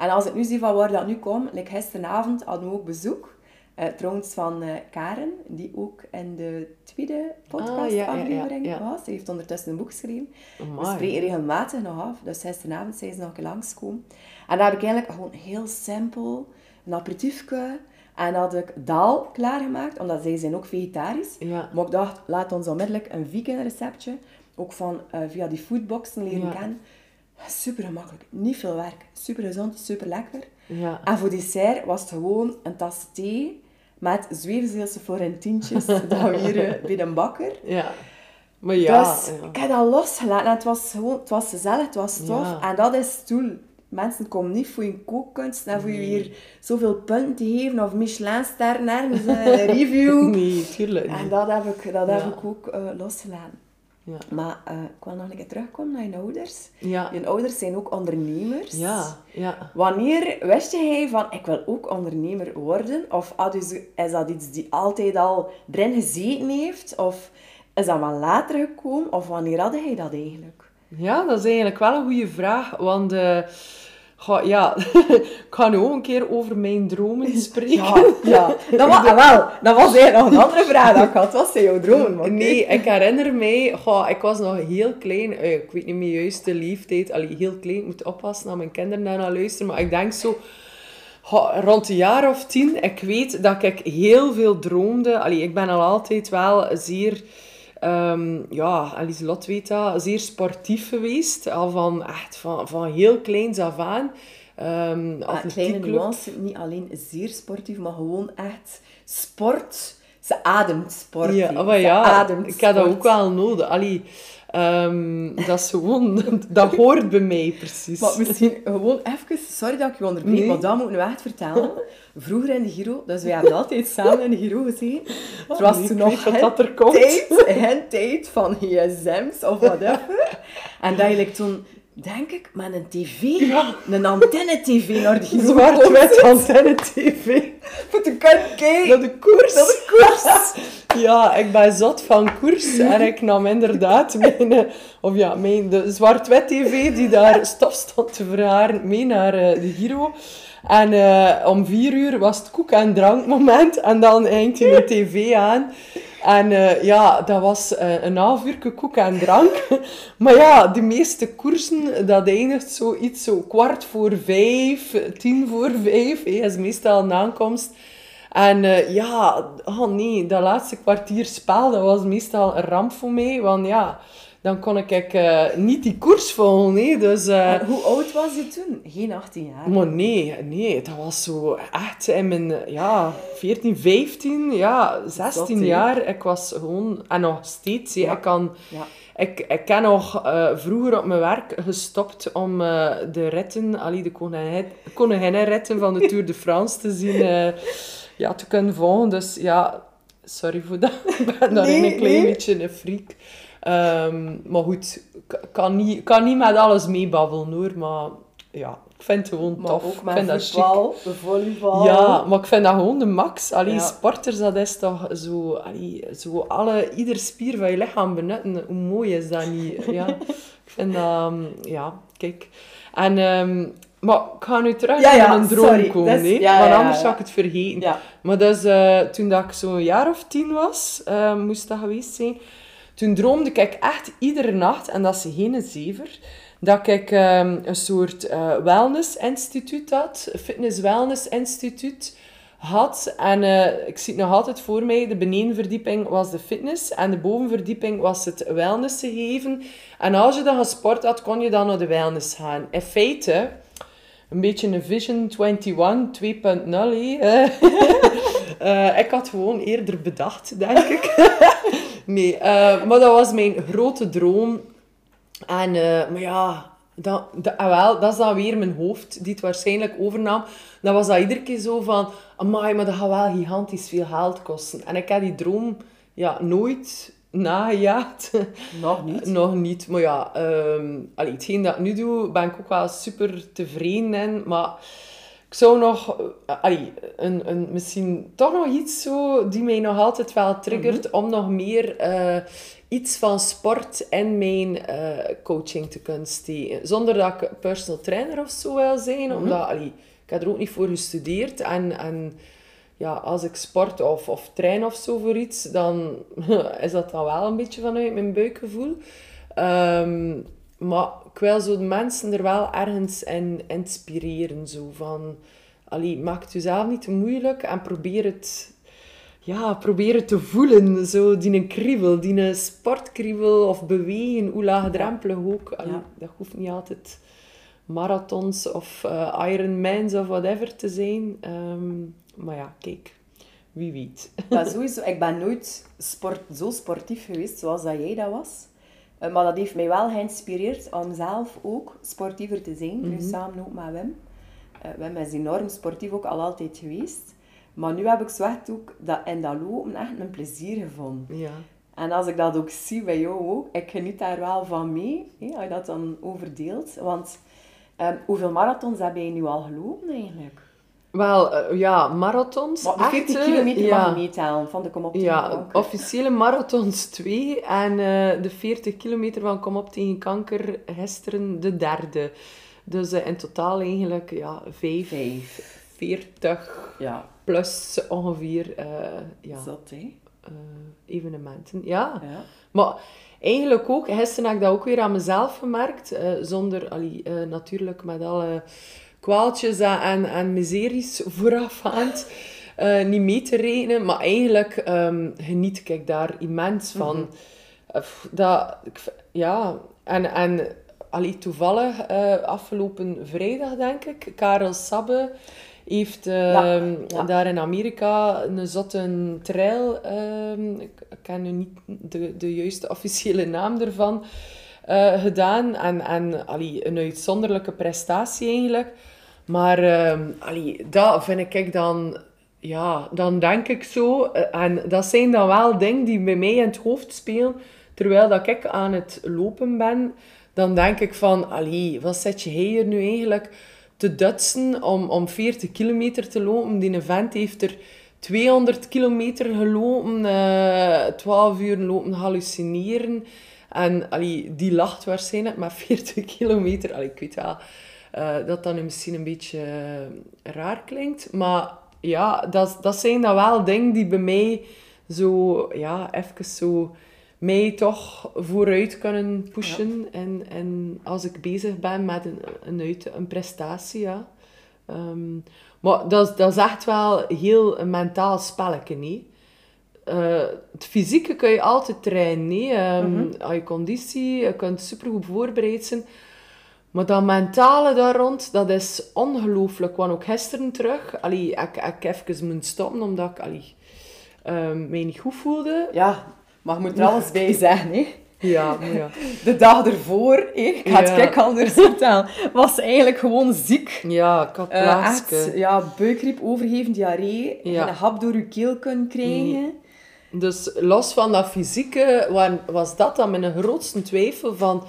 En als ik nu zie van waar dat nu komt, like gisteravond hadden we ook bezoek. eh, trouwens van eh, Karen, die ook in de tweede podcastaflevering Ah, ja, ja, ja. was. Ze heeft ondertussen een boek geschreven. We Amai. spreken regelmatig nog af. Dus gisteravond zijn ze nog een keer langskomen. En daar heb ik eigenlijk gewoon heel simpel een aperitiefje. En had ik daal klaargemaakt, omdat zij zijn ook vegetarisch. Maar ik dacht, laat ons onmiddellijk een vegan receptje, ook van eh, via die foodboxen leren kennen. Super gemakkelijk, niet veel werk, super gezond, super lekker. Ja. En voor dessert was het gewoon een tas thee met Zweefzeelse Florentientjes dat we hier eh, bij de bakker. Ja. Maar ja, dus ja. ik heb dat losgelaten. En het was gewoon, het was gezellig, het was tof. Ja. En dat is stoel. Mensen komen niet voor je kookkunst en voor je hier zoveel punten te geven of Michelin-sterren ergens eh, een review. Nee, tuurlijk En niet. dat heb ik, dat heb ik ook eh, losgelaten. Ja. Maar eh, ik wil nog een keer terugkomen naar je ouders. Ja. Je ouders zijn ook ondernemers. Ja, ja. Wanneer wist jij van, ik wil ook ondernemer worden? Of is dat iets die altijd al erin gezeten heeft? Of is dat wel later gekomen? Of wanneer had hij dat eigenlijk? Ja, dat is eigenlijk wel een goede vraag. Want eh, ga- ja, ik ga nu ook een keer over mijn dromen spreken. Ja, ja. Dat, was, ah, wel, dat was eigenlijk nog een andere vraag dat ik had. Wat zijn jouw dromen? Nee, ik herinner mij, goh, ik was nog heel klein, eh, ik weet niet meer juist de leeftijd, allee, heel klein, ik moet oppassen naar mijn kinderen daarna luisteren, maar ik denk zo, goh, rond een jaar of tien, ik weet dat ik heel veel droomde. Allee, ik ben al altijd wel zeer, ehm, ja, en Lieselot weet dat, zeer sportief geweest, al van, echt van, van heel kleins af aan. Ah, kleine nuance, niet alleen zeer sportief, maar gewoon echt sport. Ze ademt sport. Ja, maar ja, ik heb dat ook wel nodig. Allee, ehm, dat is gewoon, dat hoort bij mij precies. Maar misschien gewoon even, sorry dat ik je onderbreek, Nee. maar dat moet ik nu echt vertellen. Vroeger in de Giro, dus wij hebben altijd samen in de Giro gezeten. Het was nee, toen nog geen dat er komt. tijd, geen tijd van gsm's of whatever. En dat toen, denk ik, met een tv, een antenne-tv naar de Giro Zwart-wit antenne tv. Voor te kunnen kijken. Naar de koers. Naar de koers. Ja, ik ben zot van koers. En ik nam inderdaad mijn, eh, of ja, mijn, de zwart-wit tv die daar stof stond te verharen, mee naar eh, de Giro. En eh, om vier uur was het koek- en drankmoment. En dan hangt je de tv aan. En eh, ja, dat was eh, een half koek en drank. Maar ja, de meeste koersen, dat eindigt zoiets zo kwart voor vijf, tien voor vijf. hè, is meestal een aankomst. En eh, ja, oh nee, dat laatste kwartier spel, dat was meestal een ramp voor mij. Want ja, dan kon ik eh, niet die koers volgen. hè, Dus, eh, hoe oud was je toen? Geen 18 jaar. maar nee, nee, dat was zo echt in mijn ja, 14, 15, ja, 16 Zot, hè? jaar. Ik was gewoon, en nog steeds, Ja. ik kan... Ja. Ik, ik heb nog eh, vroeger op mijn werk gestopt om eh, de ritten, allee, de koningin, koninginnenritten van de Tour de France te zien, ja, te kunnen volgen. Dus ja, sorry voor dat. Ik ben Nee, een klein nee. beetje een freak. Ehm, maar goed, ik kan niet, kan niet met alles meebabbelen hoor, maar ja, ik vind het gewoon Maar tof. ook ik vind dat volleybal. Ja, maar ik vind dat gewoon de max. Allee, Ja. sporters, dat is toch zo... Allee, zo alle, ieder spier van je lichaam benutten. Hoe mooi is dat niet? Ja, ik vind dat... um, Ja, kijk. En... ehm, maar ik ga nu terug Ja, ja, naar een droom sorry. komen, is- want anders zou ik het vergeten. Maar dus, eh, toen dat ik zo'n jaar of tien was, eh, moest dat geweest zijn, toen droomde ik echt iedere nacht, en dat is geen zever, dat ik ehm, een soort uh, wellness-instituut had. Fitness-wellness-instituut had. En uh, ik zie het nog altijd voor mij. De benedenverdieping was de fitness. En de bovenverdieping was het wellness geven. En als je dan gesport had, kon je dan naar de wellness gaan. In feite, een beetje een Vision 21 2.0. uh, ik had gewoon eerder bedacht, denk ik. nee, uh, maar dat was mijn grote droom. En, uh, maar ja, dat, dat, ah, wel, dat is dan weer mijn hoofd die het waarschijnlijk overnam. Dan was dat iedere keer zo van, amai, maar dat gaat wel gigantisch veel geld kosten. En ik heb die droom ja, nooit nagejaagd. Nog niet? Nog niet, maar ja, um, allee, hetgeen dat ik nu doe, ben ik ook wel super tevreden in. Maar ik zou nog, allee, een, een, misschien toch nog iets zo die mij nog altijd wel triggert mm -hmm. om nog meer uh, iets van sport in mijn uh, coaching te kunnen steken. Zonder dat ik personal trainer of zo wil zijn, mm -hmm. omdat allee, ik heb er ook niet voor gestudeerd. En, en ja, als ik sport of, of train of zo voor iets, dan is dat dan wel een beetje vanuit mijn buikgevoel. Um, maar ik wil zo de mensen er wel ergens in inspireren. Zo van, allee, maak het jezelf niet te moeilijk en probeer het, ja, probeer het te voelen. Zo, die een kriebel, die een sportkriebel of bewegen, hoe laagdrempelig ook. Allee, ja. Dat hoeft niet altijd marathons of uh, Ironmans of whatever te zijn. Um, maar ja, kijk, wie weet. Ja, sowieso. Ik ben nooit sport, zo sportief geweest zoals dat jij dat was. Uh, maar dat heeft mij wel geïnspireerd om zelf ook sportiever te zijn. Mm -hmm. Nu samen ook met Wim. Uh, Wim is enorm sportief ook al altijd geweest. Maar nu heb ik zo echt ook dat, in dat lopen echt een plezier gevonden. Ja. En als ik dat ook zie bij jou ook, ik geniet daar wel van mee. Hè, als je dat dan overdeelt. Want um, hoeveel marathons heb je nu al gelopen eigenlijk? Wel, uh, ja, marathons. Maar 40 echte, kilometer ja. mag je meetellen van de Kom op tegen ja, kanker. officiële marathons 2 en uh, de 40 kilometer van Kom op tegen kanker gisteren de derde. Dus uh, in totaal eigenlijk ja, 5, Vijf. 40 Ja. plus ongeveer ja, Zot, evenementen. Ja. Ja. maar eigenlijk ook, gisteren heb ik dat ook weer aan mezelf gemerkt, zonder allee, natuurlijk met alle kwaaltjes en, en miseries voorafgaand uh, niet mee te rekenen. Maar eigenlijk um, geniet ik daar immens van. Mm -hmm. dat, ja, en, en allee, toevallig uh, afgelopen vrijdag, denk ik, Karel Sabbe heeft uh, ja, ja. daar in Amerika een zotte trail, um, ik ken nu niet de, de juiste officiële naam ervan, uh, gedaan. En, en allee, een uitzonderlijke prestatie eigenlijk. Maar uh, allee, dat vind ik dan... Ja, dan denk ik zo... En dat zijn dan wel dingen die bij mij in het hoofd spelen. Terwijl dat ik aan het lopen ben, dan denk ik van... Allee, wat zet je hier nu eigenlijk te dutsen om, om 40 kilometer te lopen? Die vent heeft er 200 kilometer gelopen, uh, 12 uur lopen hallucineren. En allee, die lacht waarschijnlijk met 40 kilometer. Allee, ik weet wel... Uh, dat dan misschien een beetje uh, raar klinkt. Maar ja, dat, dat zijn dan wel dingen die bij mij zo, ja, even zo mij toch vooruit kunnen pushen. Ja. En, en als ik bezig ben met een, een, uit, een prestatie, ja. Um, maar dat, dat is echt wel heel een mentaal spelletje, nee. Uh, het fysieke kun je altijd trainen. Um, mm -hmm. je conditie, je kunt supergoed voorbereid zijn. Maar dat mentale daar rond, dat is ongelooflijk. Want ook gisteren terug, allee, ik, ik even moet stoppen omdat ik allee, um, mij niet goed voelde. Ja, maar je moet er alles bij zeggen, hè. Ja, ja. De dag ervoor, hè, ik ga het kijk anders vertellen, was eigenlijk gewoon ziek. Ja, ik had. Uh, echt, ja, buikgriep, overgeven, diarree, ja. een hap door je keel kunnen krijgen. Nee. Dus los van dat fysieke, was dat dan mijn grootste twijfel van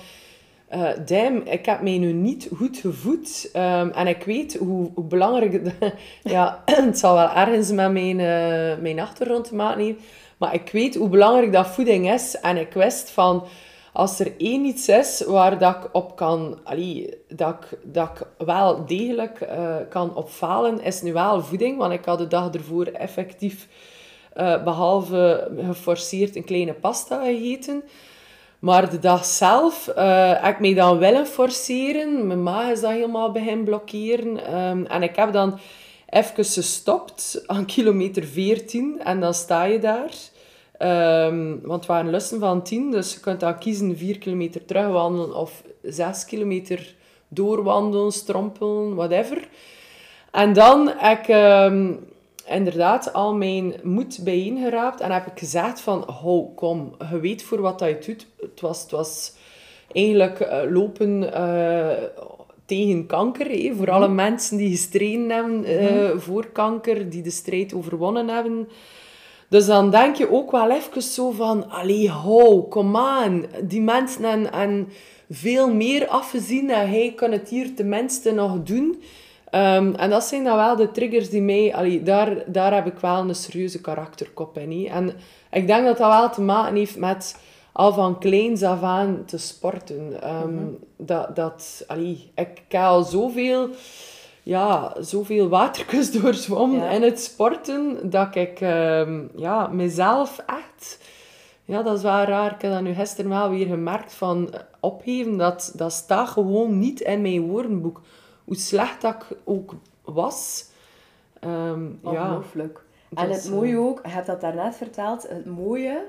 uh, ik heb mij nu niet goed gevoed. Um, en ik weet hoe, hoe belangrijk... ja, het zal wel ergens met mijn, uh, mijn achtergrond te maken hebben. Maar ik weet hoe belangrijk dat voeding is. En ik wist van... Als er één iets is waar dat ik op kan... Dat, ik, dat ik wel degelijk uh, kan opfalen, is nu wel voeding. Want ik had de dag ervoor effectief... behalve geforceerd een kleine pasta gegeten... Maar de dag zelf heb ik mij dan willen forceren. Mijn maag is dan helemaal begin blokkeren. Ehm, en ik heb dan even gestopt aan kilometer 14. En dan sta je daar. Um, want het waren lussen van 10. Dus je kunt dan kiezen 4 kilometer terugwandelen of 6 kilometer doorwandelen, strompelen, whatever. En dan heb ik um, inderdaad al mijn moed bijeengeraapt en heb ik gezegd van, hou, kom, je weet voor wat dat je doet. Het was, het was eigenlijk uh, lopen uh, tegen kanker, voor alle mhm. mensen die gestreden hebben uh, voor kanker, die de strijd overwonnen hebben. Dus dan denk je ook wel even zo van, allee, hou, kom aan. Die mensen hebben veel meer afgezien en hij kan het hier tenminste nog doen. Um, en dat zijn dan wel de triggers die mij... Allee, daar, daar heb ik wel een serieuze karakterkop in. En ik denk dat dat wel te maken heeft met al van kleins af aan te sporten. Um, dat, dat, allee, ik heb al zoveel, ja, zoveel waterkus doorzwommen ja. in het sporten, dat ik um, ja, mezelf echt... Ja, dat is wel raar. Ik heb dat nu gisteren wel weer gemerkt van opgeven. Dat, dat staat gewoon niet in mijn woordenboek hoe slecht dat ik ook was. Um, Ongelooflijk. Ja. En het mooie ook, je hebt dat daarnet verteld, het mooie,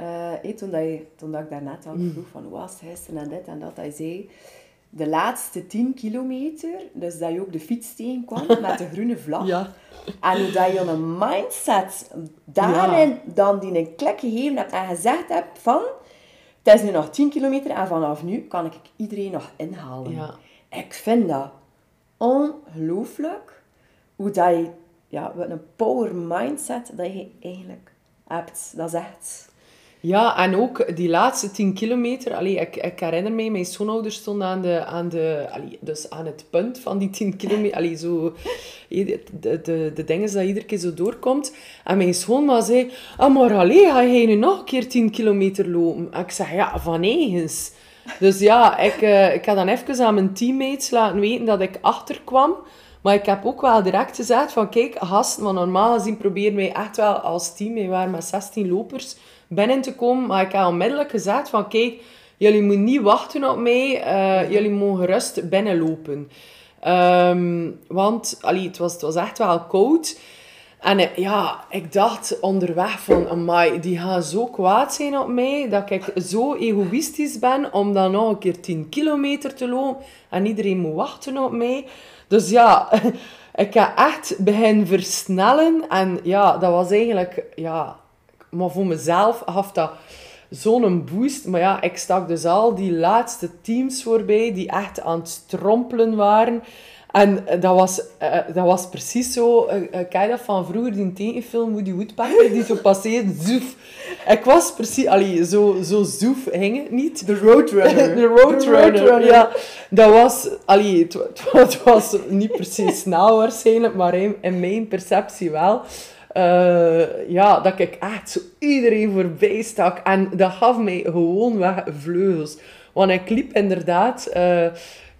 uh, toen, dat je, toen dat ik daarnet al vroeg van hoe was gisteren en dit en dat, hij zei, de laatste 10 kilometer, dus dat je ook de fiets tegenkwam met de groene vlag. Ja. En hoe dat je een mindset daarin dan die een klik gegeven hebt en gezegd hebt van, het is nu nog 10 kilometer en vanaf nu kan ik iedereen nog inhalen. Ja. Ik vind dat ongelooflijk hoe dat je, ja, wat een power mindset dat je eigenlijk hebt. Dat is echt... Ja, en ook die laatste 10 kilometer. Allee, ik, ik herinner me, mijn schoonouders stonden aan, de, aan, de, allee, dus aan het punt van die 10 kilometer. Allee, zo, de, de, de dingen dat iedere keer zo doorkomt. En mijn schoonma zei, ah, maar allee, ga jij nu nog een keer 10 kilometer lopen? En ik zeg, ja, van eigens. Dus ja, ik, uh, ik had dan even aan mijn teammates laten weten dat ik achterkwam. Maar ik heb ook wel direct gezegd van, kijk, gasten, want normaal gezien proberen wij echt wel als team, wij waren met 16 lopers, binnen te komen. Maar ik heb onmiddellijk gezegd van, kijk, jullie moeten niet wachten op mij, uh, jullie mogen gerust binnenlopen. Um, want allee, het, was, het was echt wel koud. En eh, ja, ik dacht onderweg van, amai, die gaan zo kwaad zijn op mij, dat ik zo egoïstisch ben om dan nog een keer 10 kilometer te lopen en iedereen moet wachten op mij. Dus ja, ik ga echt begin versnellen en ja, dat was eigenlijk, ja, maar voor mezelf gaf dat zo'n boost. Maar ja, ik stak dus al die laatste teams voorbij die echt aan het strompelen waren. En dat was, uh, dat was precies zo, uh, dat van vroeger, die tekenfilm Woody Woodpecker, die zo passeert, zoef. Ik was precies, allee, zo, zo zoef het niet. De Roadrunner. De Roadrunner, ja. Dat was, allee, het, was niet precies snel waarschijnlijk, maar in, in mijn perceptie wel. Uh, ja, dat ik echt zo iedereen voorbij stak. En dat gaf mij gewoon weg vleugels. Want ik liep inderdaad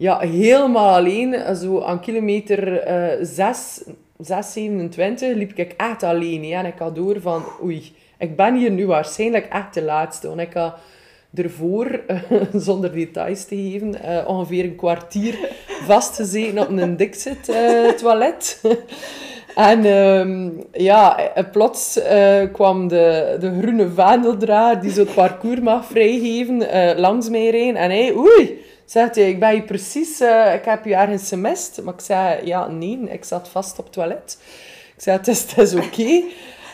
ja, helemaal alleen, zo aan kilometer uh, 6, 6, 27, liep ik echt alleen. Ja, en ik had door van, oei, ik ben hier nu waarschijnlijk echt de laatste. Want ik had ervoor, uh, zonder details te geven, uh, ongeveer een kwartier vastgezeten op een Dixit uh, toilet. En um, ja, plots uh, kwam de, de groene vaandeldraad die zo het parcours mag vrijgeven langs mij rijden. En hij, oei, Zegt hij, ik ben je precies, uh, ik heb je ergens semest. Maar ik zei, ja, nee, ik zat vast op het toilet. Ik zei, het is, het is oké.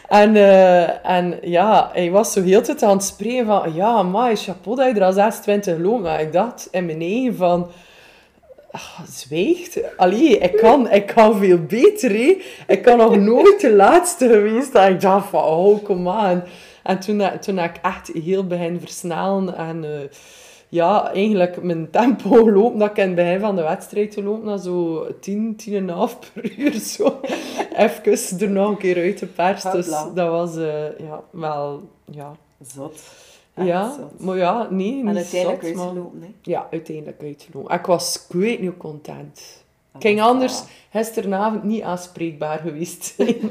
En, uh, en ja, hij was zo heel tijd aan het spreken van, ja, maar chapeau dat je er al 26 loopt. Maar ik dacht in mijn eigen van, ach, zweegt. Allee, ik kan, ik kan veel beter. Ik kan nog nooit de laatste geweest. En ik dacht van, oh, kom aan. En toen, toen ik echt heel begin versnellen en... Uh, ja, eigenlijk mijn tempo lopen dat ik in het begin van de wedstrijd te lopen, naar zo 10, 10,5 per uur. Zo. Even er nog een keer uit pers. Dus dat was uh, ja, wel, ja. Zot. ja, maar ja, nee, niet En uiteindelijk uitgelopen, hè? Ja, uiteindelijk uitgelopen. Ik was, ik weet niet, content. Ik ging anders gisteravond niet aanspreekbaar geweest zijn.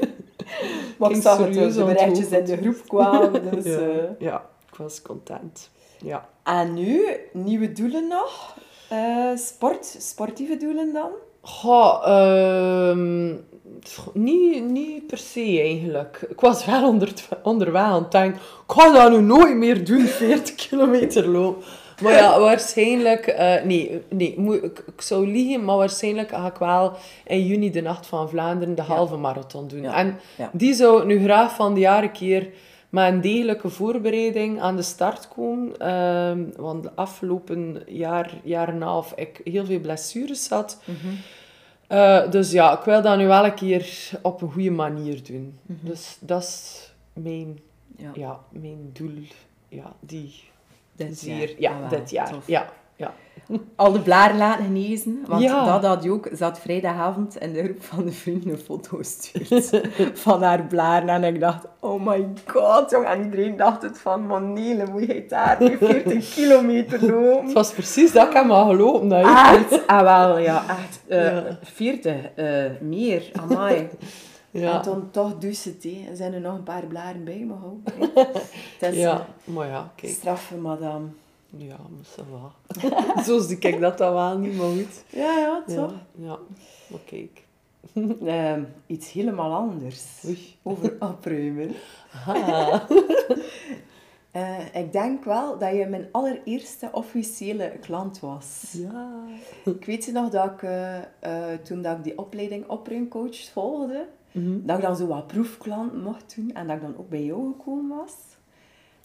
maar ik zag het, de berichtjes in de groep kwamen, dus... ja, uh... ja, ik was content. Ja. En nu, nieuwe doelen nog? Eh, sport, sportieve doelen dan? Goh, ehm, niet, niet per se eigenlijk. Ik was wel onder, onderweg aan het denken, ik ga dat nu nooit meer doen, 40 kilometer lopen. Maar ja, waarschijnlijk... eh, nee, nee ik, ik zou liegen, maar waarschijnlijk ga ik wel in juni de Nacht van Vlaanderen de halve marathon doen. Ja, En ja. die zou ik nu graag van de jaren keer met een degelijke voorbereiding aan de start komen. Ehm, want de afgelopen jaar, jaar en een half, ik heel veel blessures had. Eh, dus ja, ik wil dat nu wel een keer op een goede manier doen. Dus dat is mijn, Ja. ja. mijn doel. Ja, die Dit zeer, jaar. ja, Ah, dit jaar. tof. Ja. Al de blaren laten genezen. Want Ja. dat had je ook. Ze had vrijdagavond in de groep van de vrienden een foto gestuurd van haar blaren. En ik dacht, oh my god, jong. En iedereen dacht het van, man Nele, moet je daar nu 40 kilometer Het lopen? was precies dat ik maar gelopen. Dat Echt? Ah, wel, ja, echt. eh Ja. 40, eh, meer, amai. Ja. En toen toch dus het. Er zijn er nog een paar blaren bij, maar ook. hè. Het is ja, ja. maar ja, kijk. straffe, madame. Ja, maar ça va. Zo zie ik dat dan wel niet, maar goed. Ja, ja, toch? ja. maar kijk. Ehm, iets helemaal anders. Oei. Over opruimen. Ah. Eh, ik denk wel dat je mijn allereerste officiële klant was. Ja. Ik weet je nog dat ik, eh, eh, toen dat ik die opleiding opruimcoach volgde, Mhm. dat ik dan zo wat proefklanten mocht doen en dat ik dan ook bij jou gekomen was.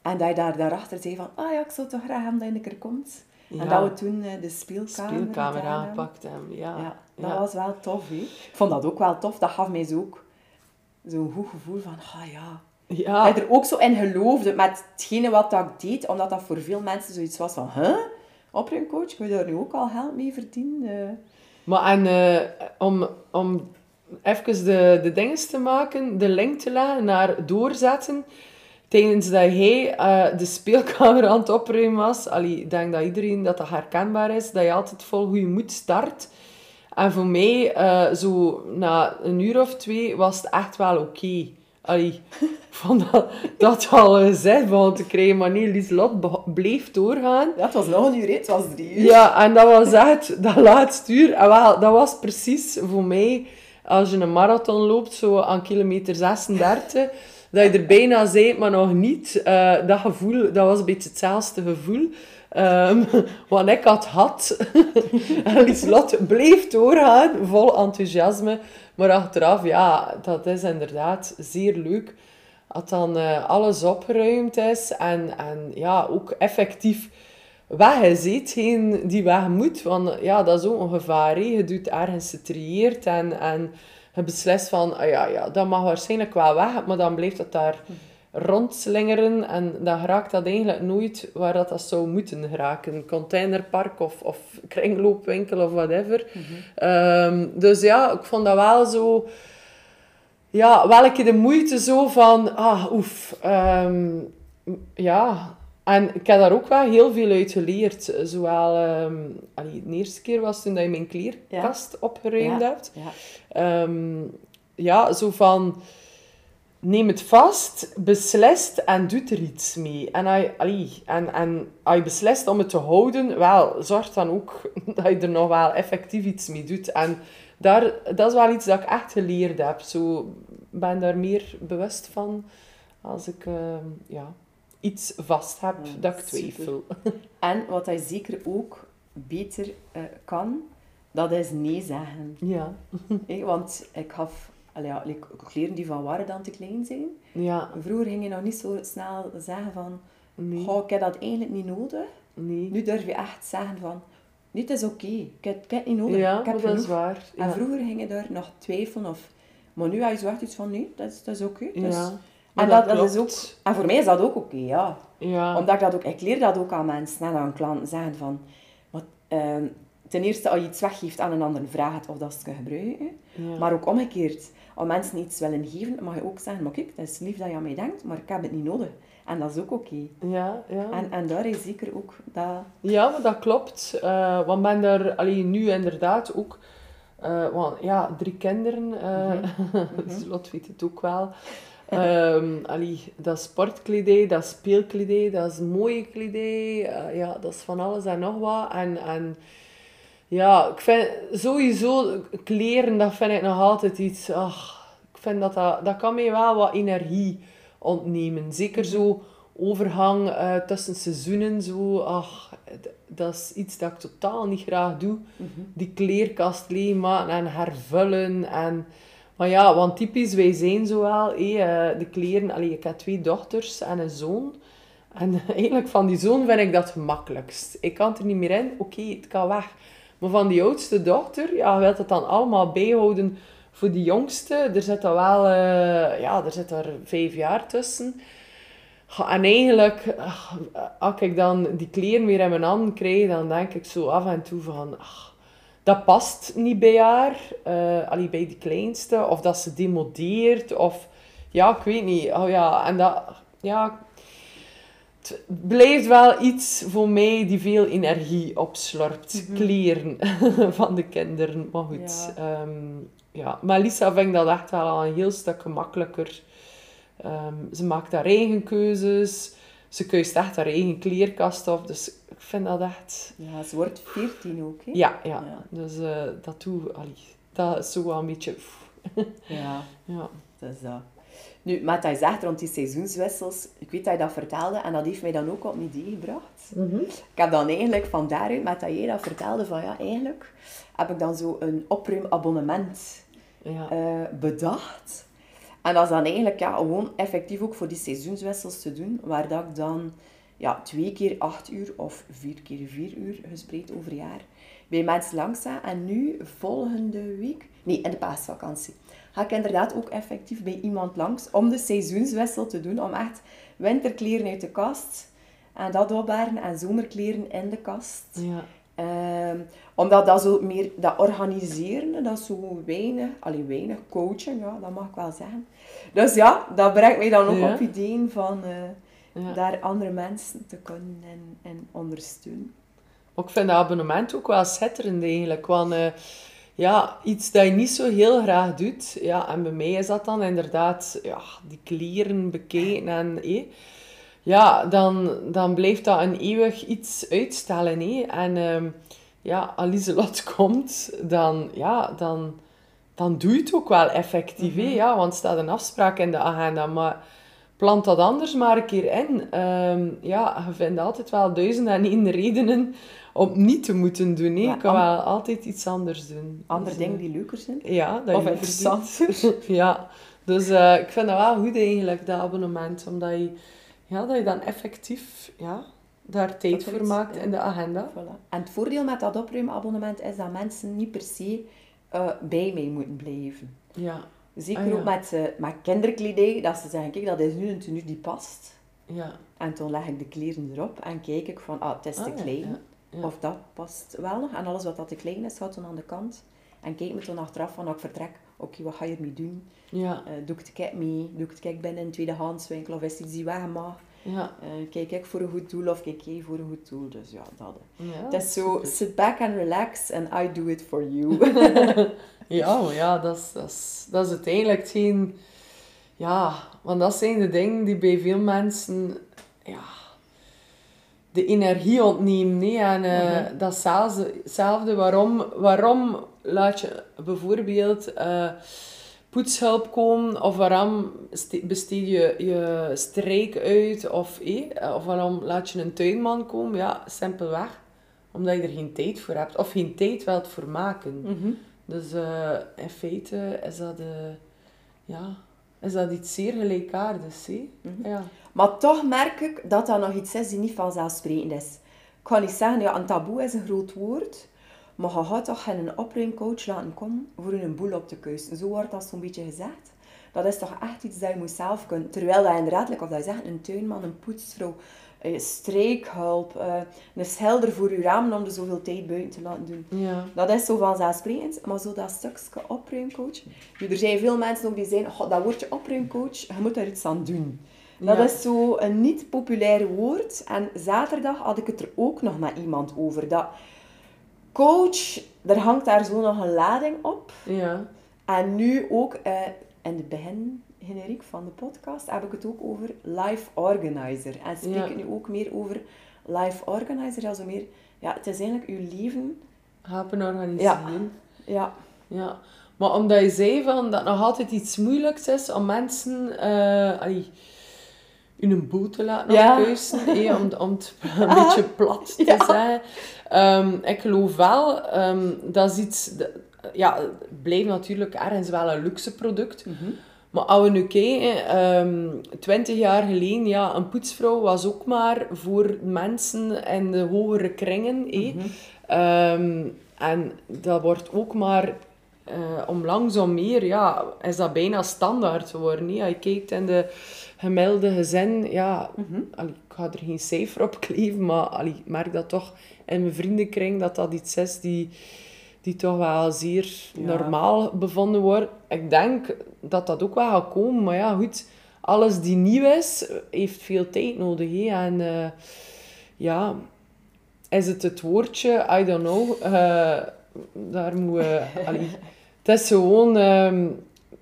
En dat je daar, daarachter zei van, ah ja, ik zou toch graag hebben dat je een keer komt. Ja. En dat we toen eh, de speelkamer, Speelkamer aangepakt hebben. Ja. Ja, dat Ja. was wel tof, hè. Ik vond dat ook wel tof. Dat gaf mij zo ook zo'n goed gevoel van, ah ja, Ja. dat je er ook zo in geloofde met hetgene wat dat ik deed, omdat dat voor veel mensen zoiets was van, huh? Opruimcoach, kun je daar nu ook al geld mee verdienen? Eh, Maar en eh, om, om even de, de dingen te maken, de link te leggen naar doorzetten. Tijdens dat hij eh, de speelkamer aan het opruimen was, allee, ik denk dat iedereen dat dat herkenbaar is, dat je altijd vol goede moed start. En voor mij, eh, zo na een uur of twee, was het echt wel oké. Allee, ik vond dat, dat al gezegd begon te krijgen, maar nee, Lieslot bleef doorgaan. Ja, het was nog een uur, het was drie uur. Ja, en dat was echt dat laatste uur. En wel, dat was precies voor mij, als je een marathon loopt, zo aan kilometer 36, dat je er bijna bent, maar nog niet. Eh, dat gevoel, dat was een beetje hetzelfde gevoel. Ehm, wat ik had had. en Lieslot bleef doorgaan, vol enthousiasme. Maar achteraf, ja, dat is inderdaad zeer leuk. Dat dan eh, alles opgeruimd is en, en ja, ook effectief weg is, hetgeen die weg moet. Want ja, dat is ook een gevaar. Je doet ergens getrieerd en, en je beslist van, ah, ja, ja, dat mag waarschijnlijk wel weg, maar dan blijft het daar rondslingeren en dan raakt dat eigenlijk nooit waar dat, dat zou moeten geraken. Containerpark of, of kringloopwinkel of whatever. Ehm, dus ja, ik vond dat wel zo... Ja, welke de moeite zo van... Ah, oef. ehm, ja, en ik heb daar ook wel heel veel uit geleerd. Zowel, ehm, allee, de eerste keer was toen dat je mijn kleerkast opgeruimd Ja. hebt. Ja. Ehm, ja, zo van... Neem het vast, beslist en doet er iets mee. En, als je, allee, en, en als je beslist om het te houden, wel, zorg dan ook dat je er nog wel effectief iets mee doet. En daar, dat is wel iets dat ik echt geleerd heb. Zo ben daar meer bewust van als ik ehm, ja, iets vast heb Ja, dat ik super. twijfel. En wat hij zeker ook beter eh, kan, dat is nee zeggen. Ja. Want ik gaf allee, ja, kleren die van waren dan te klein zijn. Ja, Vroeger ging je nog niet zo snel zeggen van, nee, goh, ik heb dat eigenlijk niet nodig. nee. Nu durf je echt zeggen van, dit is oké, ik, heb, ik heb het niet nodig, Ja, ik heb dat is waar. En vroeger ging je daar nog twijfelen of... Maar nu heb je zo echt iets van, nee, dat is, dat is oké. dus- Ja. Maar En, dat, dat is ook, en voor mij is dat ook oké, ja. Ja. Omdat ik dat ook... Ik leer dat ook aan mensen en aan klanten. Zeggen van... Wat, ehm, ten eerste, als je iets weggeeft aan een ander, vraag het of dat ze het gebruiken. Ja. Maar ook omgekeerd. Als mensen iets willen geven, mag je ook zeggen... Maar kijk, het is lief dat je aan mij denkt, maar ik heb het niet nodig. En dat is ook oké. Ja, ja. En, en daar is zeker ook dat... Ja, maar dat klopt. Eh want ben daar alleen nu inderdaad ook... eh, want ja, drie kinderen. eh Lot weet het ook wel. Allee, dat is sportkledij, dat is speelkledij, dat is mooie kledij. eh, ja, dat is van alles en nog wat. En, en ja, ik vind sowieso kleren, dat vind ik nog altijd iets... ach, ik vind dat, dat dat kan mij wel wat energie ontnemen. Zeker zo overgang eh, tussen seizoenen. Zo, ach, dat is iets dat ik totaal niet graag doe. Die kleerkast leegmaken en hervullen. En, maar ja, want typisch, wij zijn zo wel. hé, eh, de kleren... Allee, ik heb twee dochters en een zoon. En eigenlijk van die zoon vind ik dat het gemakkelijkst. Ik kan het er niet meer in. Oké, het kan weg. Maar van die oudste dochter, ja, je wilt het dan allemaal bijhouden voor die jongste. Er zit er wel, eh, ja, er zit er vijf jaar tussen. En eigenlijk, als ik dan die kleren weer in mijn handen krijg, dan denk ik zo af en toe van, ach, dat past niet bij haar, eh allee, bij die kleinste, of dat ze demodeert, of ja, ik weet niet. Oh ja, en dat, ja, het blijft wel iets voor mij die veel energie opslorpt. Kleren van de kinderen. Maar goed. Ja. Ja. ja. Maar Lisa vindt dat echt wel al een heel stuk gemakkelijker. Ehm, ze maakt haar eigen keuzes. Ze keust echt haar eigen kleerkast op. Dus ik vind dat echt... Ja, ze wordt 14 ook, hè? Ja, ja. Ja. Dus eh, dat doe... Allee, dat is zo wel een beetje... Ja, Ja. dat is dat. Nu, met dat je zegt rond die seizoenswissels, ik weet dat je dat vertelde en dat heeft mij dan ook op een idee gebracht. Ik heb dan eigenlijk van daaruit, met dat jij dat vertelde, van ja, eigenlijk heb ik dan zo een opruimabonnement Ja. eh, bedacht. En dat is dan eigenlijk ja, gewoon effectief ook voor die seizoenswissels te doen, waar dat ik dan ja, twee keer acht uur of vier keer vier uur, gespreid over jaar, bij mensen langs sta. En nu, volgende week, nee, in de paasvakantie, ga ik inderdaad ook effectief bij iemand langs om de seizoenswissel te doen, om echt winterkleren uit de kast en dat opbaren en zomerkleren in de kast. ja. Ehm, omdat dat zo meer, dat organiseren, dat is zo weinig, alleen weinig coaching, ja, dat mag ik wel zeggen. Dus ja, dat brengt mij dan ook Ja. op ideeën van Ja. daar andere mensen te kunnen en, en ondersteunen. Ik vind dat abonnement ook wel schitterend eigenlijk. Want eh, ja, iets dat je niet zo heel graag doet. Ja, en bij mij is dat dan inderdaad ja, die kleren bekijken. En, eh, ja, dan, dan blijft dat een eeuwig iets uitstellen. En ehm, ja, als Lieselot komt, dan, ja, dan, dan doe je het ook wel effectief. eh, Ja, want er staat een afspraak in de agenda. Maar plant dat anders maar een keer in. Ehm, ja, je vindt altijd wel duizend en één redenen om niet te moeten doen. Je kan an- wel altijd iets anders doen. Andere Dus, dingen eh, die leuker zijn. Ja, dat Of interessanter. ja, dus eh, ik vind dat wel goed eigenlijk, dat abonnement. Omdat je, ja, dat je dan effectief ja, daar tijd voor maakt in de agenda. Voilà. En het voordeel met dat opruimabonnement is dat mensen niet per se eh, bij mij moeten blijven. Ja, Zeker Ah, ja. ook met, eh, met kinderkledij, dat ze zeggen, kijk, dat is nu een tenue die past. ja. En toen leg ik de kleren erop en kijk ik van, ah, het is te Ah, klein. ja, ja. Of dat past wel nog. En alles wat dat te klein is, gaat dan aan de kant. En kijk me toen achteraf van, als ik vertrek, oké, wat ga je ermee doen? Ja, Eh, doe ik het kijk mee? Doe ik het kijk binnen een tweedehandswinkel? Of is iets die weg mag? Ja. Eh, kijk ik voor een goed doel of kijk jij voor een goed doel? Dus ja, dat. ja het is zo, sit back and relax and I do it for you. Ja, maar ja, dat is, dat is, dat is uiteindelijk hetgeen... Ja, want dat zijn de dingen die bij veel mensen... Ja, de energie ontnemen. Nee? En eh, dat is zelfs- hetzelfde. Waarom, waarom laat je bijvoorbeeld eh, poetshulp komen? Of waarom ste- besteed je je strijk uit? Of, eh, of waarom laat je een tuinman komen? Ja, simpelweg. Omdat je er geen tijd voor hebt. Of geen tijd wilt voor maken. Mhm. Dus eh, in feite is dat, eh, ja, is dat iets zeer gelijkaardigs. Mhm. Ja. Maar toch merk ik dat dat nog iets is die niet vanzelfsprekend is. Ik kan niet zeggen, ja, een taboe is een groot woord, maar je gaat toch geen opruimcoach laten komen voor een boel op te kuisen. Zo wordt dat zo'n beetje gezegd. Dat is toch echt iets dat je moet zelf kunnen. Terwijl dat inderdaad, of dat je zegt, een tuinman, een poetsvrouw, eh, streekhulp, eh, een schilder voor je ramen om er zoveel tijd buiten te laten doen. Ja. Dat is zo vanzelfsprekend, maar zo dat stukje opruimcoach. Nu, er zijn veel mensen ook die zeggen, "Goh, dat woordje opruimcoach, je moet daar iets aan doen. Dat Ja. is zo een niet populair woord. En zaterdag had ik het er ook nog met iemand over. Dat coach, er hangt daar zo nog een lading op. Ja. En nu ook, eh, in het begin, generiek van de podcast, heb ik het ook over life organizer. En spreek Ja. ik nu ook meer over life organizer, ja, meer... Ja, het is eigenlijk uw leven... Helpen organiseren. Ja, Ja, maar omdat je zei van dat nog altijd iets moeilijks is om mensen eh allee, in een boot te laten Ja. afkuisen, eh, om, om het een beetje plat te Ja. zeggen. Ehm, ik geloof wel, ehm, dat is iets... ja, het blijft natuurlijk ergens wel een luxe product. Maar als we nu kijken, ehm 20 jaar geleden, ja, een poetsvrouw was ook maar voor mensen in de hogere kringen. Ehm, en dat wordt ook maar eh, om langzaam meer, ja, is dat bijna standaard geworden. Als je kijkt in de gemiddelde gezin, ja, allee, ik ga er geen cijfer op kleven, maar allee, ik merk dat toch in mijn vriendenkring dat dat iets is die, die toch wel zeer Ja. normaal bevonden wordt. Ik denk dat dat ook wel gaat komen, maar ja, goed, alles die nieuw is, heeft veel tijd nodig. hè. En eh, ja, is het het woordje, I don't know, eh, daar moet je... allee, het is gewoon, ehm,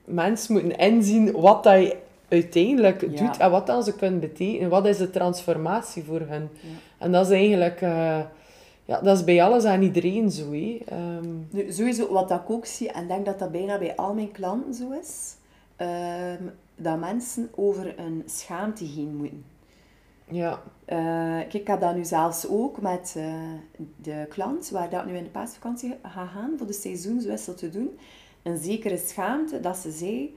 mensen moeten inzien wat dat je uiteindelijk Ja. doet en wat dan ze kunnen betekenen. Wat is de transformatie voor hen? En dat is eigenlijk... eh, ja, dat is bij alles en iedereen zo. Ehm, Nu, sowieso, wat ik ook zie, en ik denk dat dat bijna bij al mijn klanten zo is, ehm, dat mensen over een schaamte heen moeten. Ja. Eh, ik heb dat nu zelfs ook met eh, de klant, waar dat nu in de paasvakantie ga gaan, voor de seizoenswissel te doen. Een zekere schaamte dat ze zei,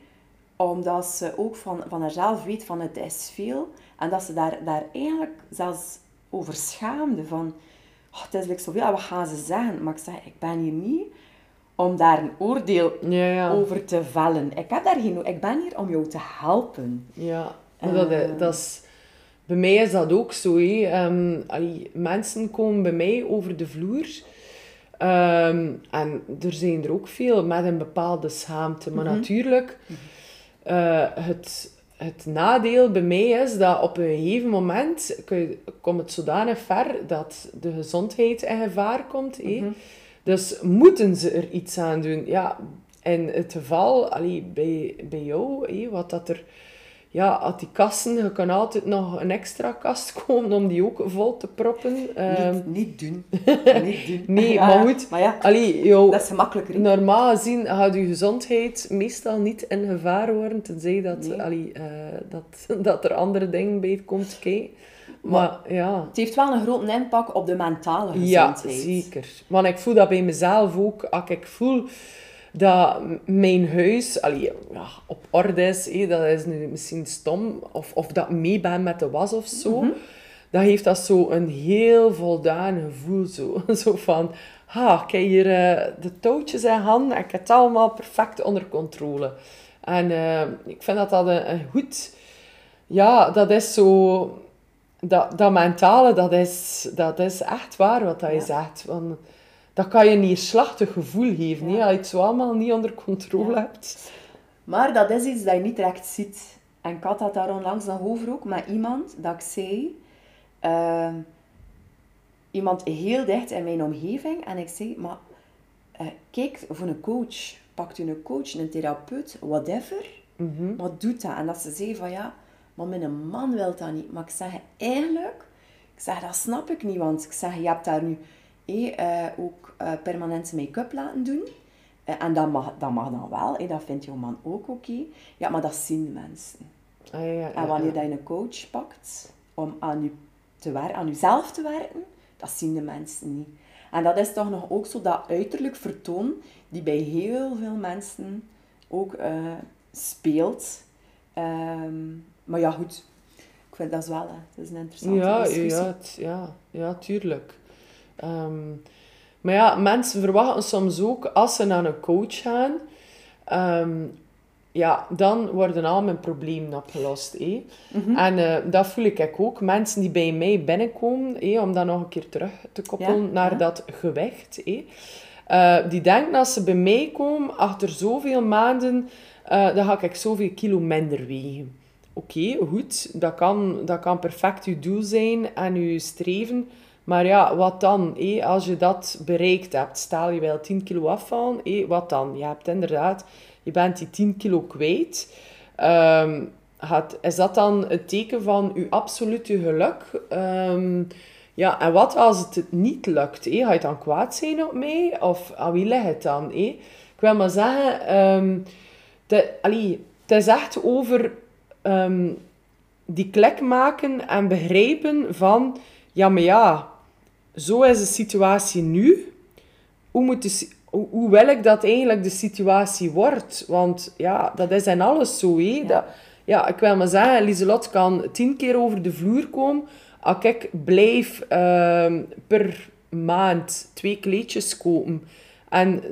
omdat ze ook van, van haarzelf weet van het is veel. En dat ze daar, daar eigenlijk zelfs over schaamde van, oh, het is like zoveel, en wat gaan ze zeggen? Maar ik zeg, ik ben hier niet om daar een oordeel Ja, ja. over te vellen. Ik, heb daar geen, ik ben hier om jou te helpen. Ja, maar dat, Eh. dat is... Bij mij is dat ook zo. Hè. Ehm, allee, mensen komen bij mij over de vloer. Ehm, en er zijn er ook veel met een bepaalde schaamte. Maar natuurlijk, eh, het, het nadeel bij mij is dat op een gegeven moment kun komt het zodanig ver dat de gezondheid in gevaar komt. hè. Dus moeten ze er iets aan doen? Ja, in het geval allee, bij, bij jou, hè, wat dat er... Ja, als die kassen, je kan altijd nog een extra kast komen om die ook vol te proppen. Ehm, niet, niet doen. niet doen. nee, Ja, maar goed. Maar ja, allee, jou, dat is gemakkelijker. normaal gezien gaat je gezondheid meestal niet in gevaar worden, tenzij dat, Nee. allee, eh, dat, dat er andere dingen bij komt kijken. Maar ja... Het heeft wel een grote impact op de mentale Ja, gezondheid. zeker. Want ik voel dat bij mezelf ook. Als ik voel dat mijn huis allee, ja, op orde is, hé, dat is nu misschien stom, of, of dat ik mee ben met de was of zo, Mhm. dan heeft dat zo een heel voldaan gevoel. Zo, zo van, ha, ik heb hier eh, de touwtjes in handen en ik heb het allemaal perfect onder controle. En eh, ik vind dat dat een, een goed... Ja, dat is zo... Dat, dat mentale, dat is, dat is echt waar wat dat je Ja. zegt. Want dat kan je een neerslachtig gevoel geven, Ja. als je het zo allemaal niet onder controle Ja. hebt. Maar dat is iets dat je niet direct ziet. En ik had dat daar onlangs nog over ook met iemand, dat ik zei... ehm, iemand heel dicht in mijn omgeving. En ik zei, maar eh, kijk, voor een coach, pakt u een coach, een therapeut, whatever. Wat doet dat? En dat ze zei van, ja, maar mijn man wil dat niet. Maar ik zeg, eigenlijk... Ik zeg, dat snap ik niet, want ik zeg, je hebt daar nu eh, eh, ook eh, permanente make-up laten doen. Eh, en dat mag, dat mag dan wel, eh, dat vindt jouw man ook oké. Ja, maar dat zien de mensen. Ah, ja, ja, En wanneer dat je een coach pakt om aan, je te wer- aan jezelf te werken, dat zien de mensen niet. En dat is toch nog ook zo dat uiterlijk vertoon die bij heel veel mensen ook speelt. Ehm, maar ja, goed. Ik vind dat is wel hè. dat is een interessante Ja, discussie. ja, ja, ja, tuurlijk. Ehm, maar ja, mensen verwachten soms ook, als ze naar een coach gaan, ehm, ja, dan worden al mijn problemen opgelost. hè. Mhm. En eh, dat voel ik ook. Mensen die bij mij binnenkomen, hè, om dat nog een keer terug te koppelen Ja, naar ja. dat gewicht. hè. Eh, die denken als ze bij mij komen, achter zoveel maanden, eh, dan ga ik zoveel kilo minder wegen. Oké, goed, dat kan, dat kan perfect uw doel zijn en uw streven. Maar ja, wat dan? hé? Als je dat bereikt hebt, stel je wel 10 kilo afvallen, hé, wat dan? Je hebt inderdaad je bent die 10 kilo kwijt. Ehm, is dat dan het teken van je absolute geluk? Ehm, ja, en wat als het niet lukt? Ga je dan kwaad zijn op mij? Of aan wie ligt het dan? Ik wil maar zeggen, um, de, het is echt over die klik maken en begrijpen van... Ja, maar ja, zo is de situatie nu. Hoe, moet de, hoe, wil ik dat eigenlijk de situatie wordt? Want ja, dat is in alles zo. Hé. Ja. Dat, ja, ik wil maar zeggen, Lieselot kan tien keer over de vloer komen. Als ik blijf uh, per maand twee kleedjes kopen en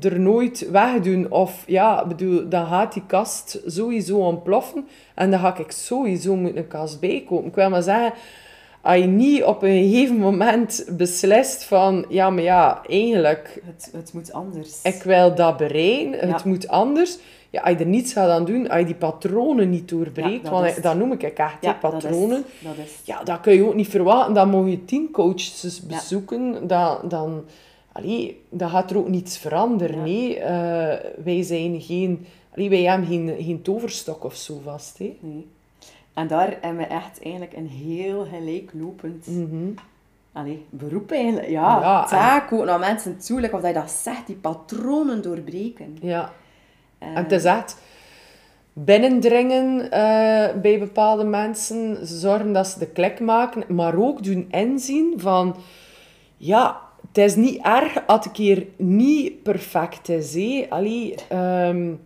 er nooit wegdoen, of ja, bedoel, dan gaat die kast sowieso ontploffen en dan ga ik sowieso moeten een kast bijkopen. Ik wil maar zeggen, als je niet op een gegeven moment beslist van, ja, maar ja, eigenlijk... Het, het moet anders. Ik wil dat bereiken, het moet anders. Ja, als je er niets gaat aan doen, als je die patronen niet doorbreekt, ja, want dat noem ik echt, ja, patronen. Dat is, Ja, dat kun je ook niet verwachten. Dan moet je tien coaches bezoeken, dan... dan Allee, dat gaat er ook niets veranderen. Nee, uh, wij zijn geen... Allee, wij hebben geen, geen toverstok of zo vast. Hè. Nee. En daar hebben we echt eigenlijk een heel gelijklopend mm Allee, beroep eigenlijk. Ja, ja taak ook naar mensen toe. of dat je dat zegt, die patronen doorbreken. Ja. Uh, en het is echt binnendringen uh, bij bepaalde mensen. Zorgen dat ze de klik maken. Maar ook doen inzien van... Ja, het is niet erg als ik hier niet perfect is. Hè. Allee, um,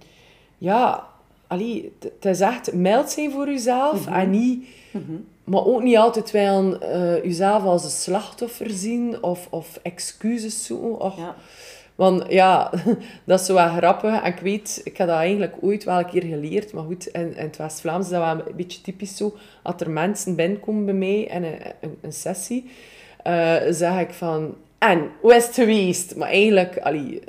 ja allee, het is echt mild zijn voor jezelf mhm. en niet... Mhm. Maar ook niet altijd wel uh, jezelf als een slachtoffer zien of, of excuses zoeken. Och. Ja. Want ja, dat is zo wel grappig. En ik weet, ik heb dat eigenlijk ooit wel een keer geleerd. Maar goed, in, in het West-Vlaams is dat wel een beetje typisch zo. Als er mensen binnenkomen bij mij een, een, een sessie, uh, zeg ik van... En, hoe is het geweest? Maar eigenlijk,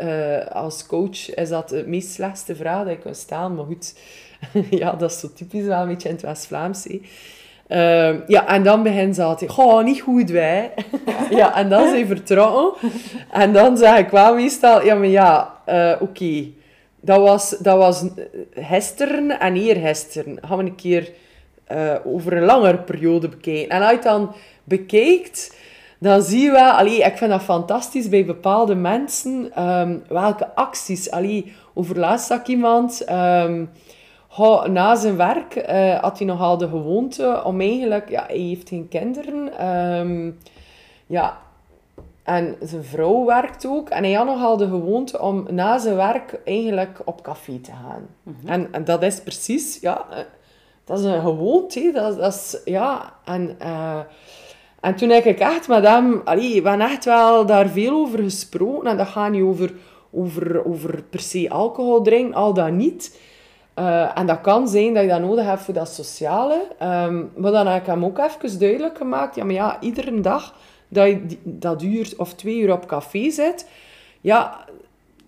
uh, als coach is dat de meest slechtste vraag die ik kan stellen. Maar goed, ja, dat is zo typisch wel een beetje in het West-Vlaams. Uh, ja, en dan begint ze altijd, goh, niet goed wij. ja, en dan zijn vertrokken. En dan zeg ik wel meestal, ja, maar ja, uh, oké. Dat was, dat was gisteren en eergisteren. Gaan we een keer uh, over een langere periode bekijken. En als je dan bekijkt dan zie je wel, allee, ik vind dat fantastisch bij bepaalde mensen, um, welke acties. Allee, over laatst zag iemand, um, na zijn werk uh, had hij nogal de gewoonte om eigenlijk, ja, hij heeft geen kinderen, um, ja, en zijn vrouw werkt ook. En hij had nogal de gewoonte om na zijn werk eigenlijk op café te gaan. Mhm. en, en dat is precies, ja, eh, dat is een gewoonte. Dat, dat is, ja, en... Uh, en toen heb ik echt met hem... Allee, we hebben echt wel daar veel over gesproken. En dat gaat niet over, over, over per se alcohol drinken, al dat niet. Uh, en dat kan zijn dat je dat nodig hebt voor dat sociale. Um, maar dan heb ik hem ook even duidelijk gemaakt. Ja, maar ja, iedere dag dat je dat uur of twee uur op café zit... Ja,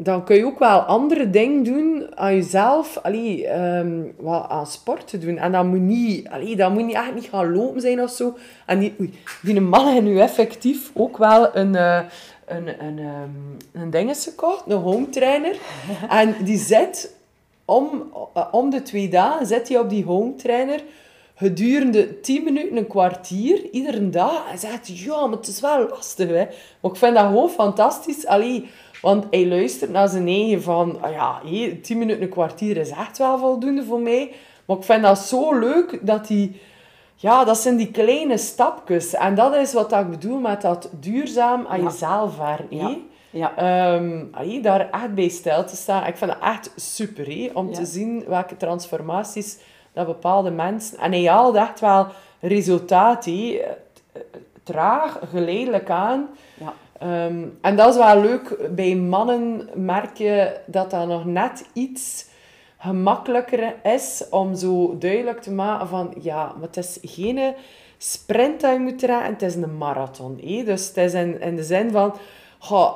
dan kun je ook wel andere dingen doen aan jezelf, allee, um, wat aan sport te doen. En dat moet niet, allee, dat moet niet echt niet gaan lopen zijn of zo. En die, oei, die man heeft nu effectief ook wel een, uh, een, een, um, een dingetje gekocht, een home trainer. en die zet om, uh, om de twee dagen, zet hij op die home trainer gedurende 10 minuten, een kwartier, iedere dag. En zegt, ja, maar het is wel lastig, hè. Maar ik vind dat gewoon fantastisch. Allee, want hij luistert naar zijn eigen van, ah ja, hey, tien minuten, een kwartier is echt wel voldoende voor mij. Maar ik vind dat zo leuk dat hij... Ja, dat zijn die kleine stapjes. En dat is wat ik bedoel met dat duurzaam aan jezelf werken. Ja. Um, daar echt bij stil te staan. Ik vind dat echt super, hé, om te zien welke transformaties dat bepaalde mensen... En hij haalt echt wel resultaat, hé. Traag, geleidelijk aan. Ja. Ehm, en dat is wel leuk. Bij mannen merk je dat dat nog net iets gemakkelijker is om zo duidelijk te maken van ja, maar het is geen sprint dat je moet rijden, het is een marathon. Hé? Dus het is in, de zin van, ga,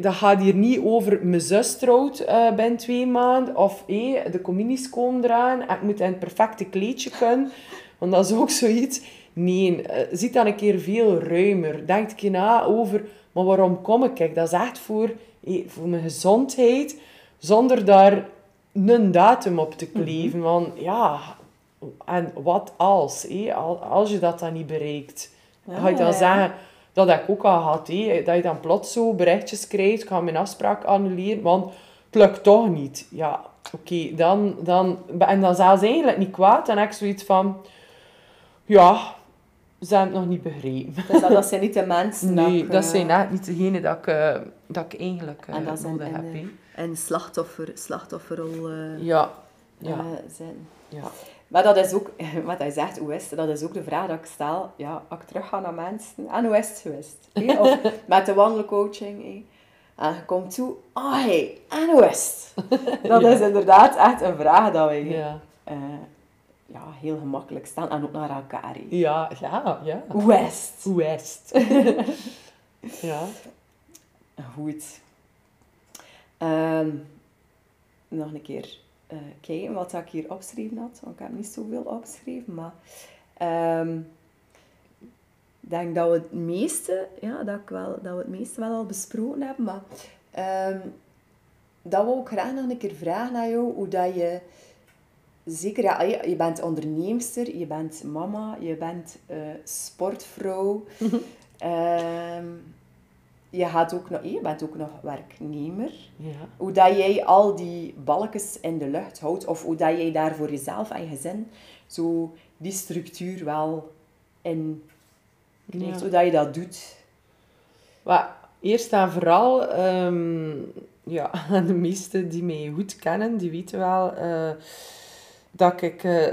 dat gaat hier niet over mijn zus trouwt uh, binnen twee maanden of hé, de communies komen eraan ik moet in het perfecte kleedje kunnen. Want dat is ook zoiets Nee, ziet dan een keer veel ruimer. Denk je na over, maar waarom kom ik? Kijk, dat is echt voor, voor mijn gezondheid, zonder daar een datum op te kleven. Want ja, en wat als? Hé? Als je dat dan niet bereikt. ga je dan zeggen, dat heb ik ook al gehad, hé? dat je dan plots zo berichtjes krijgt, ik ga mijn afspraak annuleren, want het lukt toch niet. Ja, oké, dan, dan, en dan zelfs eigenlijk niet kwaad, dan heb ik zoiets van, ja, ze hebben het nog niet begrepen. Dus dat, dat zijn niet de mensen Nee, dat, dat zijn echt niet degenen dat ik, uh, dat ik eigenlijk uh, en dat nodig heb. En slachtoffer, slachtofferrol uh, ja. Ja. zijn. Ja. Maar dat is ook, wat hij zegt, hoe is het? Dat is ook de vraag dat ik stel. Ja, als ik terug ga naar mensen. En hoe is het geweest? Of met de wandelcoaching. En je komt toe. Ah, hey, en hoe is het? Dat is inderdaad echt een vraag dat wij ja. Uh, ja, heel gemakkelijk stellen. En ook naar elkaar. Ja, ja, ja. Is het? ja. Goed. Um, nog een keer uh, kijken wat ik hier opgeschreven had. Want ik heb niet zoveel opgeschreven, maar... Um, ik denk dat we het meeste, ja, dat, ik wel, dat we het meeste wel al besproken hebben, maar um, dat we ook graag nog een keer vragen naar jou, hoe dat je, zeker, ja, je bent onderneemster, je bent mama, je bent uh, sportvrouw, um, je, gaat ook nog, je bent ook nog werknemer. Ja. Hoe dat jij al die balkjes in de lucht houdt, of hoe dat jij daar voor jezelf en je gezin zo die structuur wel in krijgt, ja. hoe dat je dat doet. Well, eerst en vooral, um, ja, de meesten die mij goed kennen, die weten wel uh, dat ik uh,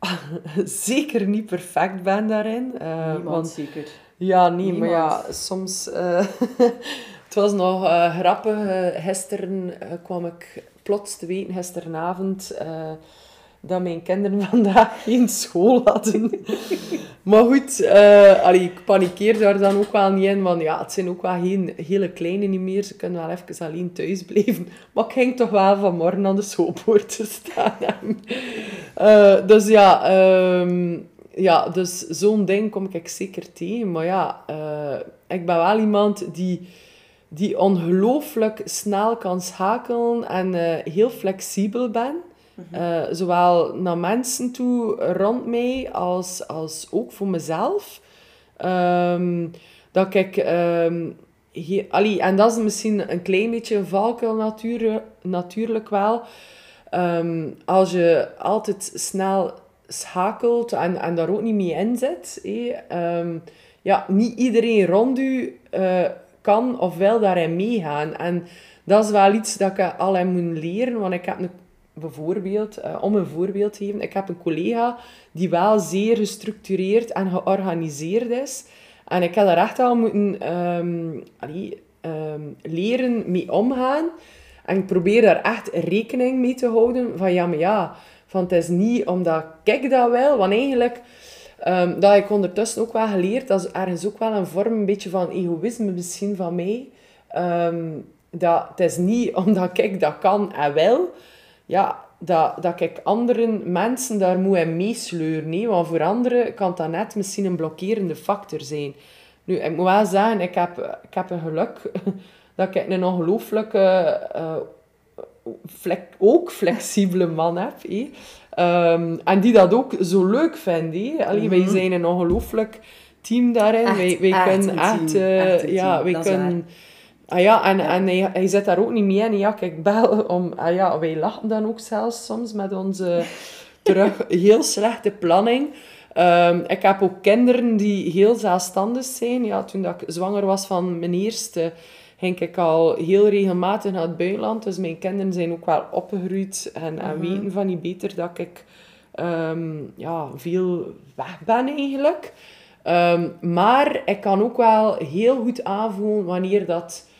zeker niet perfect ben daarin. Uh, Niemand want, zeker. Ja, nee, Niemand. maar ja, soms... het was nog grappig. gisteren kwam ik plots te weten, gisteravond dat mijn kinderen vandaag geen school hadden. maar goed, allee, ik panikeer daar dan ook wel niet in, want ja, het zijn ook wel geen hele kleine niet meer. Ze kunnen wel even alleen thuis blijven. Maar ik ging toch wel vanmorgen aan de schoolpoort te staan. uh, dus ja, um, ja dus zo'n ding kom ik zeker tegen. Maar ja, uh, ik ben wel iemand die die ongelooflijk snel kan schakelen en heel flexibel ben. Uh, zowel naar mensen toe rond mij als, als ook voor mezelf. Um, dat ik... Um, he, allee, en dat is misschien een klein beetje een valkuil natuur, natuurlijk wel. Um, als je altijd snel schakelt en, en daar ook niet mee in zit. Hey, ja, niet iedereen rond u uh, kan of wil daarin meegaan. En dat is wel iets dat ik al heb moeten leren. Want ik heb een bijvoorbeeld, uh, om een voorbeeld te geven, ik heb een collega die wel zeer gestructureerd en georganiseerd is. En ik heb daar echt al moeten allee, um, leren mee omgaan. En ik probeer daar echt rekening mee te houden van ja, maar ja, van het is niet omdat ik dat wil, want eigenlijk... Um, dat ik ondertussen ook wel geleerd, dat is ergens ook wel een vorm een beetje van egoïsme misschien van mij. Dat het is niet omdat ik dat kan en wil, ja, dat, dat ik andere mensen daar moet in meesleuren. Want voor anderen kan dat net misschien een blokkerende factor zijn. Nu, ik moet wel zeggen, ik heb, ik heb een geluk dat ik een ongelooflijke, uh, flex, ook flexibele man heb. Um, en die dat ook zo leuk vindt. Hé. Allee, mm -hmm. Wij zijn een ongelooflijk team daarin. Echt, wij, wij echt kunnen echt... Uh, echt ja, wij kunnen... Ah ja, en, en hij, hij zit daar ook niet mee in. Ja, kijk, bel om... Ah ja, wij lachen dan ook zelfs soms met onze terug heel slechte planning. Um, ik heb ook kinderen die heel zelfstandig zijn. Ja, toen dat ik zwanger was van mijn eerste, ging ik al heel regelmatig naar het buitenland. Dus mijn kinderen zijn ook wel opgegroeid en, en weten van niet beter dat ik um, ja, veel weg ben eigenlijk. Um, maar ik kan ook wel heel goed aanvoelen wanneer dat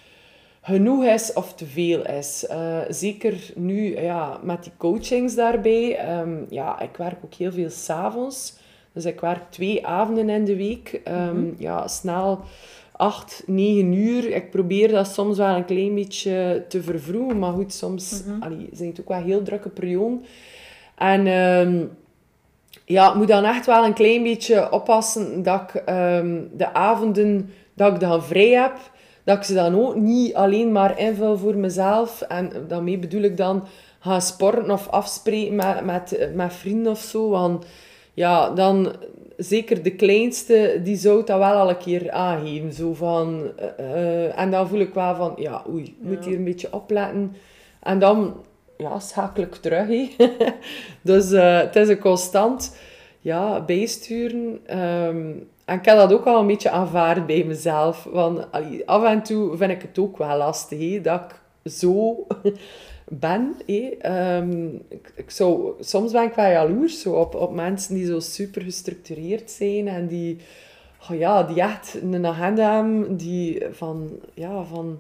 genoeg is of te veel is. Uh, zeker nu ja, met die coachings daarbij. Um, ja, ik werk ook heel veel s'avonds. Dus ik werk twee avonden in de week. Um, mm -hmm. Ja, snel acht, negen uur. Ik probeer dat soms wel een klein beetje te vervroegen. Maar goed, soms mm -hmm. allee, zijn het ook wel heel drukke perioden. En um, ja, ik moet dan echt wel een klein beetje oppassen dat ik de avonden dat ik dan vrij heb dat ik ze dan ook niet alleen maar invul voor mezelf. En daarmee bedoel ik dan, gaan sporten of afspreken met, met, met vrienden of zo. Want ja, dan zeker de kleinste, die zou dat wel al een keer aangeven. Zo van, eh, eh, en dan voel ik wel van, ja, oei, moet hier een beetje opletten. En dan ja, schakel ik terug. He. dus uh, het is een constant ja, bijsturen. Ehm, en ik heb dat ook al een beetje aanvaard bij mezelf. Want af en toe vind ik het ook wel lastig, dat ik zo ben. Ehm, ik, ik zou, soms ben ik wel jaloers zo, op, op mensen die zo super gestructureerd zijn en die, oh ja, die echt een agenda hebben die van, ja, van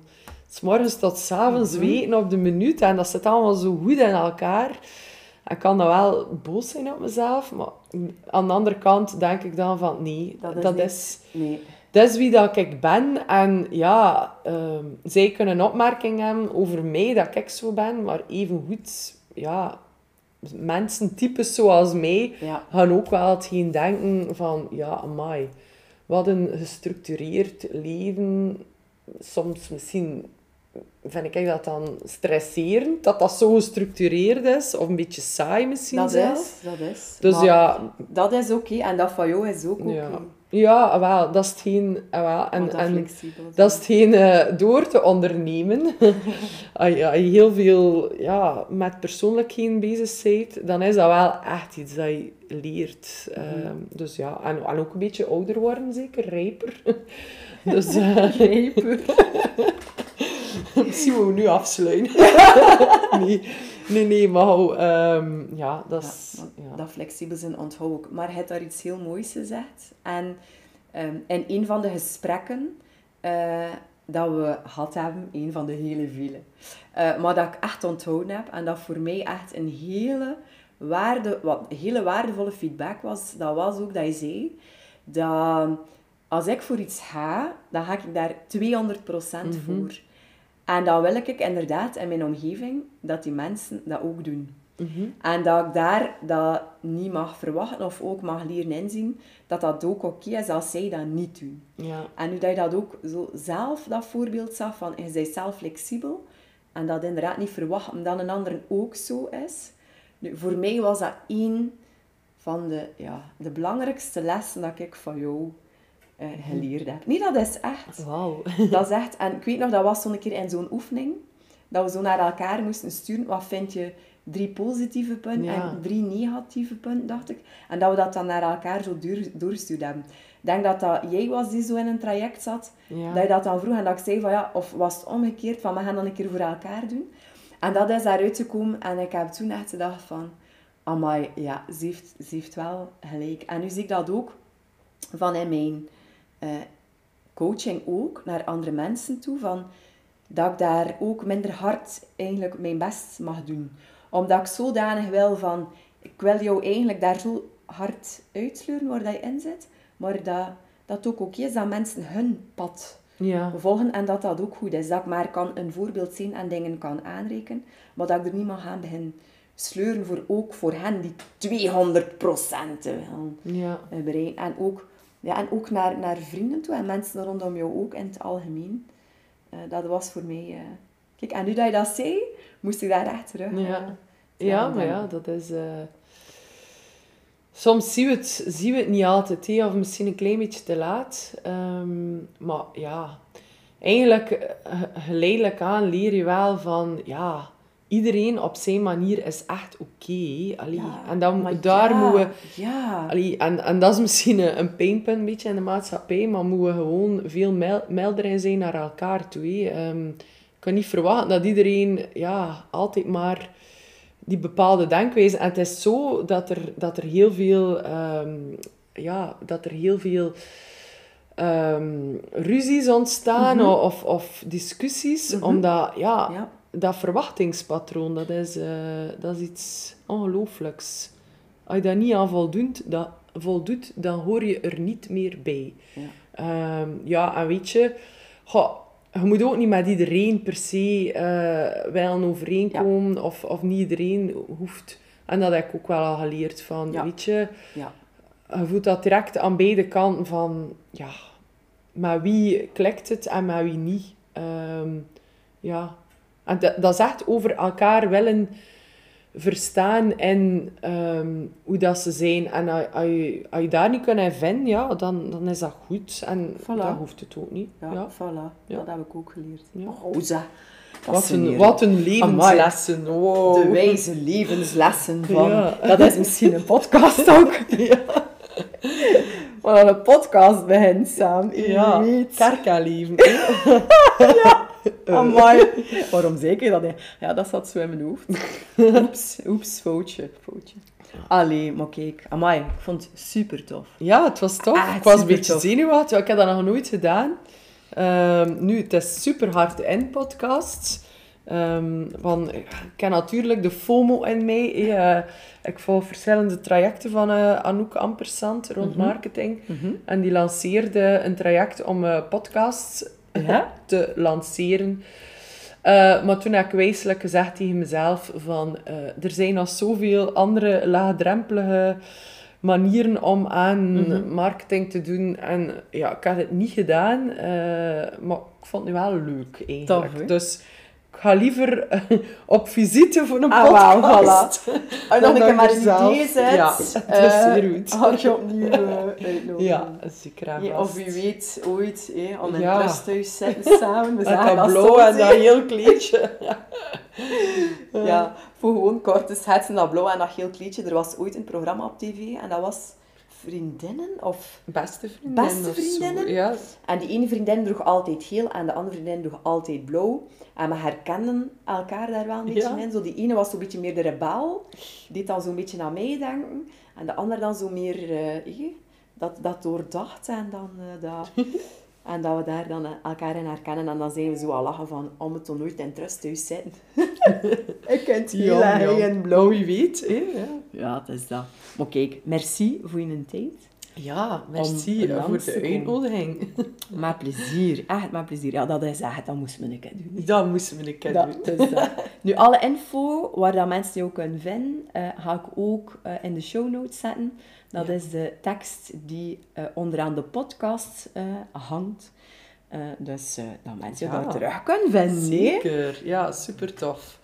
s morgens tot s avonds mm weten op de minuut en dat zit allemaal zo goed in elkaar. Ik kan dan wel boos zijn op mezelf, maar aan de andere kant denk ik dan van nee, dat is, nee dat is wie dat ik ben. En ja, uh, zij kunnen opmerkingen hebben over mij, dat ik zo ben. Maar evengoed, ja, mensen, types zoals mij, gaan ook wel hetgeen denken van... Ja, amai, wat een gestructureerd leven. Soms misschien vind ik dat dan stresserend, dat dat zo gestructureerd is. Of een beetje saai misschien dat zelf. Is, dat is. Dus ja... Dat is oké. En dat van jou is ook oké. Ja. Ja, wel, dat is hetgeen... Wel, en, dat, en dat is hetgeen uh, door te ondernemen. als, je, heel veel ja, met persoonlijkheden bezig bent, dan is dat wel echt iets dat je leert. Mm dus ja, en, en ook een beetje ouder worden, zeker. Rijper. dus, uh, Rijper. Moeten we nu afsluiten. nee, nee, nee, maar um, ja, dat is... Ja, Dat flexibel zijn onthoud ik. Maar hij heeft daar iets heel moois gezegd. En um, in een van de gesprekken uh, dat we gehad hebben, een van de hele vele, uh, maar dat ik echt onthouden heb en dat voor mij echt een hele, waarde, wat, hele waardevolle feedback was, dat was ook dat je zei dat als ik voor iets ga, dan ga ik daar 200% mm -hmm. voor. En dan wil ik inderdaad in mijn omgeving dat die mensen dat ook doen. Mhm. En dat ik daar dat niet mag verwachten of ook mag leren inzien dat dat ook oké is als zij dat niet doen. Ja. En nu dat je dat ook zo zelf dat voorbeeld zag van je bent zelf flexibel en dat inderdaad niet verwachten dat een ander ook zo is. Nu, voor mij was dat één van de, ja, de belangrijkste lessen dat ik van jou uh, geleerd heb. Nee, dat is echt. Wow. Dat is echt. En ik weet nog, dat was zo'n keer in zo'n oefening, dat we zo naar elkaar moesten sturen. Wat vind je drie positieve punten en drie negatieve punten, dacht ik. En dat we dat dan naar elkaar zo door, hebben. Ik denk dat dat jij was die zo in een traject zat, dat je dat dan vroeg en dat ik zei van ja, of was het omgekeerd, van we gaan dan een keer voor elkaar doen. En dat is daaruit gekomen en ik heb toen echt gedacht van, amai, ja, ze heeft, ze heeft wel gelijk. En nu zie ik dat ook van in mijn uh, coaching ook, naar andere mensen toe, van dat ik daar ook minder hard eigenlijk mijn best mag doen omdat ik zodanig wil van, ik wil jou eigenlijk daar zo hard uitsleuren waar dat je in zit, maar dat dat ook oké is dat mensen hun pad ja. volgen en dat dat ook goed is. Dat ik maar kan een voorbeeld zien en dingen kan aanrekenen, maar dat ik er niet mag gaan beginnen sleuren voor ook voor hen die 200 procent ja. bereiken. En ook, ja, en ook naar, naar vrienden toe en mensen rondom jou ook in het algemeen. Uh, dat was voor mij... Uh... Kijk, en nu dat je dat zei, moest ik daar echt terug. Ja. Ja, maar ja, dat is... Soms zien we, het, zien we het niet altijd, hè, of misschien een klein beetje te laat. Um, maar ja, eigenlijk geleidelijk aan leer je wel van... Ja, iedereen op zijn manier is echt oké. Okay, en dan, daar ja, moeten we... Ja. Allee, en, en dat is misschien een, een pijnpunt een beetje in de maatschappij, maar moeten we gewoon veel milder in zijn naar elkaar toe. Um, ik kan niet verwachten dat iedereen ja, altijd maar die bepaalde denkwijze. En het is zo dat er, dat er heel veel, um, ja, dat er heel veel um, ruzies ontstaan mm -hmm. of, of discussies, mm -hmm. omdat ja, dat verwachtingspatroon, dat is, uh, dat is iets ongelooflijks. Als je daar niet aan voldoet, dat, voldoet, dan hoor je er niet meer bij. Ja, um, ja en weet je, goh, je moet ook niet met iedereen per se uh, wel overeenkomen. Of, of niet iedereen hoeft... En dat heb ik ook wel al geleerd van, weet je... Ja. Je voelt dat direct aan beide kanten van... Ja, met wie klikt het en met wie niet. Um, ja. En dat, dat is echt over elkaar willen verstaan in ehm, hoe dat ze zijn. En als, als, je, als je daar niet kunt in vinden, ja, dan, dan is dat goed. En Voilà. dat hoeft het ook niet. Ja, Ja. voilà. Ja. Dat heb ik ook geleerd. Ja. Oh. Dat Wat, een, wat een levenslessen. Wow. De wijze levenslessen van... Ja. Dat is misschien een podcast ook. Ja. Waar een podcast begint, Sam. Je Ja, kerkaleven. Amai. Waarom zeker dat? Ja, dat zat zo in mijn hoofd. Oeps, oeps, foutje. foutje. Allee, maar kijk. Amai, ik vond het super tof. Ja, het was tof. Ah, ik was een beetje tof. zenuwachtig. Ik heb dat nog nooit gedaan. Ehm, nu, het is super hard in podcasts. Ehm, want ik ken natuurlijk de FOMO in mij. Eh, ik volg verschillende trajecten van eh, Anouk Ampersand rond marketing. En die lanceerde een traject om eh, podcasts Ja? te lanceren. Eh, maar toen heb ik wijselijk gezegd tegen mezelf van... eh, er zijn nog zoveel andere laagdrempelige manieren om aan Mhm. marketing te doen. En ja, ik had het niet gedaan, eh, maar ik vond het nu wel leuk eigenlijk. Tof, dus ga liever eh, op visite voor een Ah. En dan Dan ik maar een idee zet, Ja, dat is eh, zeer goed. Ga ik je opnieuw eh, uitnodigen. Ja, zeker Ja, of wie weet ooit, hè, om in Ja. het rusthuis zitten samen. We zeggen dat blauw en dat heel kleedje. Ja, voor gewoon kort schetsen, dat blauw en dat geel kleedje. Er was ooit een programma op tv en dat was Vriendinnen of... Beste vriendin Beste zo. vriendinnen? Ja, En die ene vriendin droeg altijd geel en de andere vriendin droeg altijd blauw. En we herkenden elkaar daar wel een beetje Ja. in. Zo, die ene was zo'n beetje meer de rebel. Die dan zo'n beetje aan mij denken. En de andere dan zo meer... eh, dat, dat doordacht en dan... eh, dat... En dat we daar dan elkaar in herkennen. En dan zijn we zo al lachen van... Om het toch nooit in het rusthuis zitten. Ik ken het heel ja, erg in blauw. Wie weet, hè. Ja, Ja, het is dat. Maar kijk, merci voor je tijd. ja merci Om voor de uitnodiging. Met plezier. Echt met plezier. Ja, dat is echt. Dat moesten we een keer doen. Dat moesten we een keer doen. Dat is dat. Nu, alle info waar dat mensen ook kunnen vinden, eh, ga ik ook eh, in de show notes zetten. Dat is de tekst die eh, onderaan de podcast eh, hangt. Eh, dus eh, dat mensen Ja. terug kunnen vinden. Zeker, ja, super tof.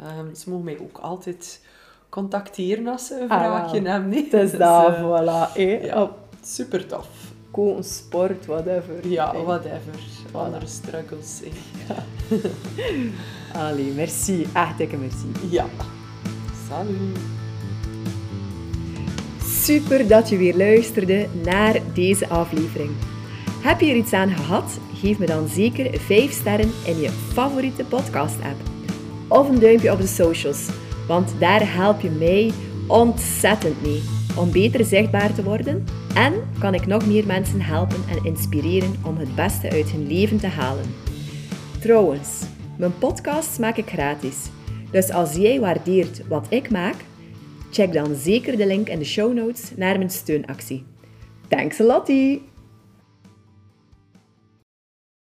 Ehm, ze mogen mij ook altijd contacteren als ze een Ah, vraagje hebben. nee. Het is Dus, dat, eh, voilà. ja. Op Super tof. koken, sport, whatever. Ja, whatever. Andere struggles. hè. Allee, merci. Echt dikke merci. Ja. Salut. Super dat je weer luisterde naar deze aflevering. Heb je er iets aan gehad? Geef me dan zeker 5 sterren in je favoriete podcast-app. Of een duimpje op de socials, want daar help je mij ontzettend mee om beter zichtbaar te worden en kan ik nog meer mensen helpen en inspireren om het beste uit hun leven te halen. Trouwens, mijn podcasts maak ik gratis. Dus als jij waardeert wat ik maak, check dan zeker de link in de show notes naar mijn steunactie. Thanks a lot!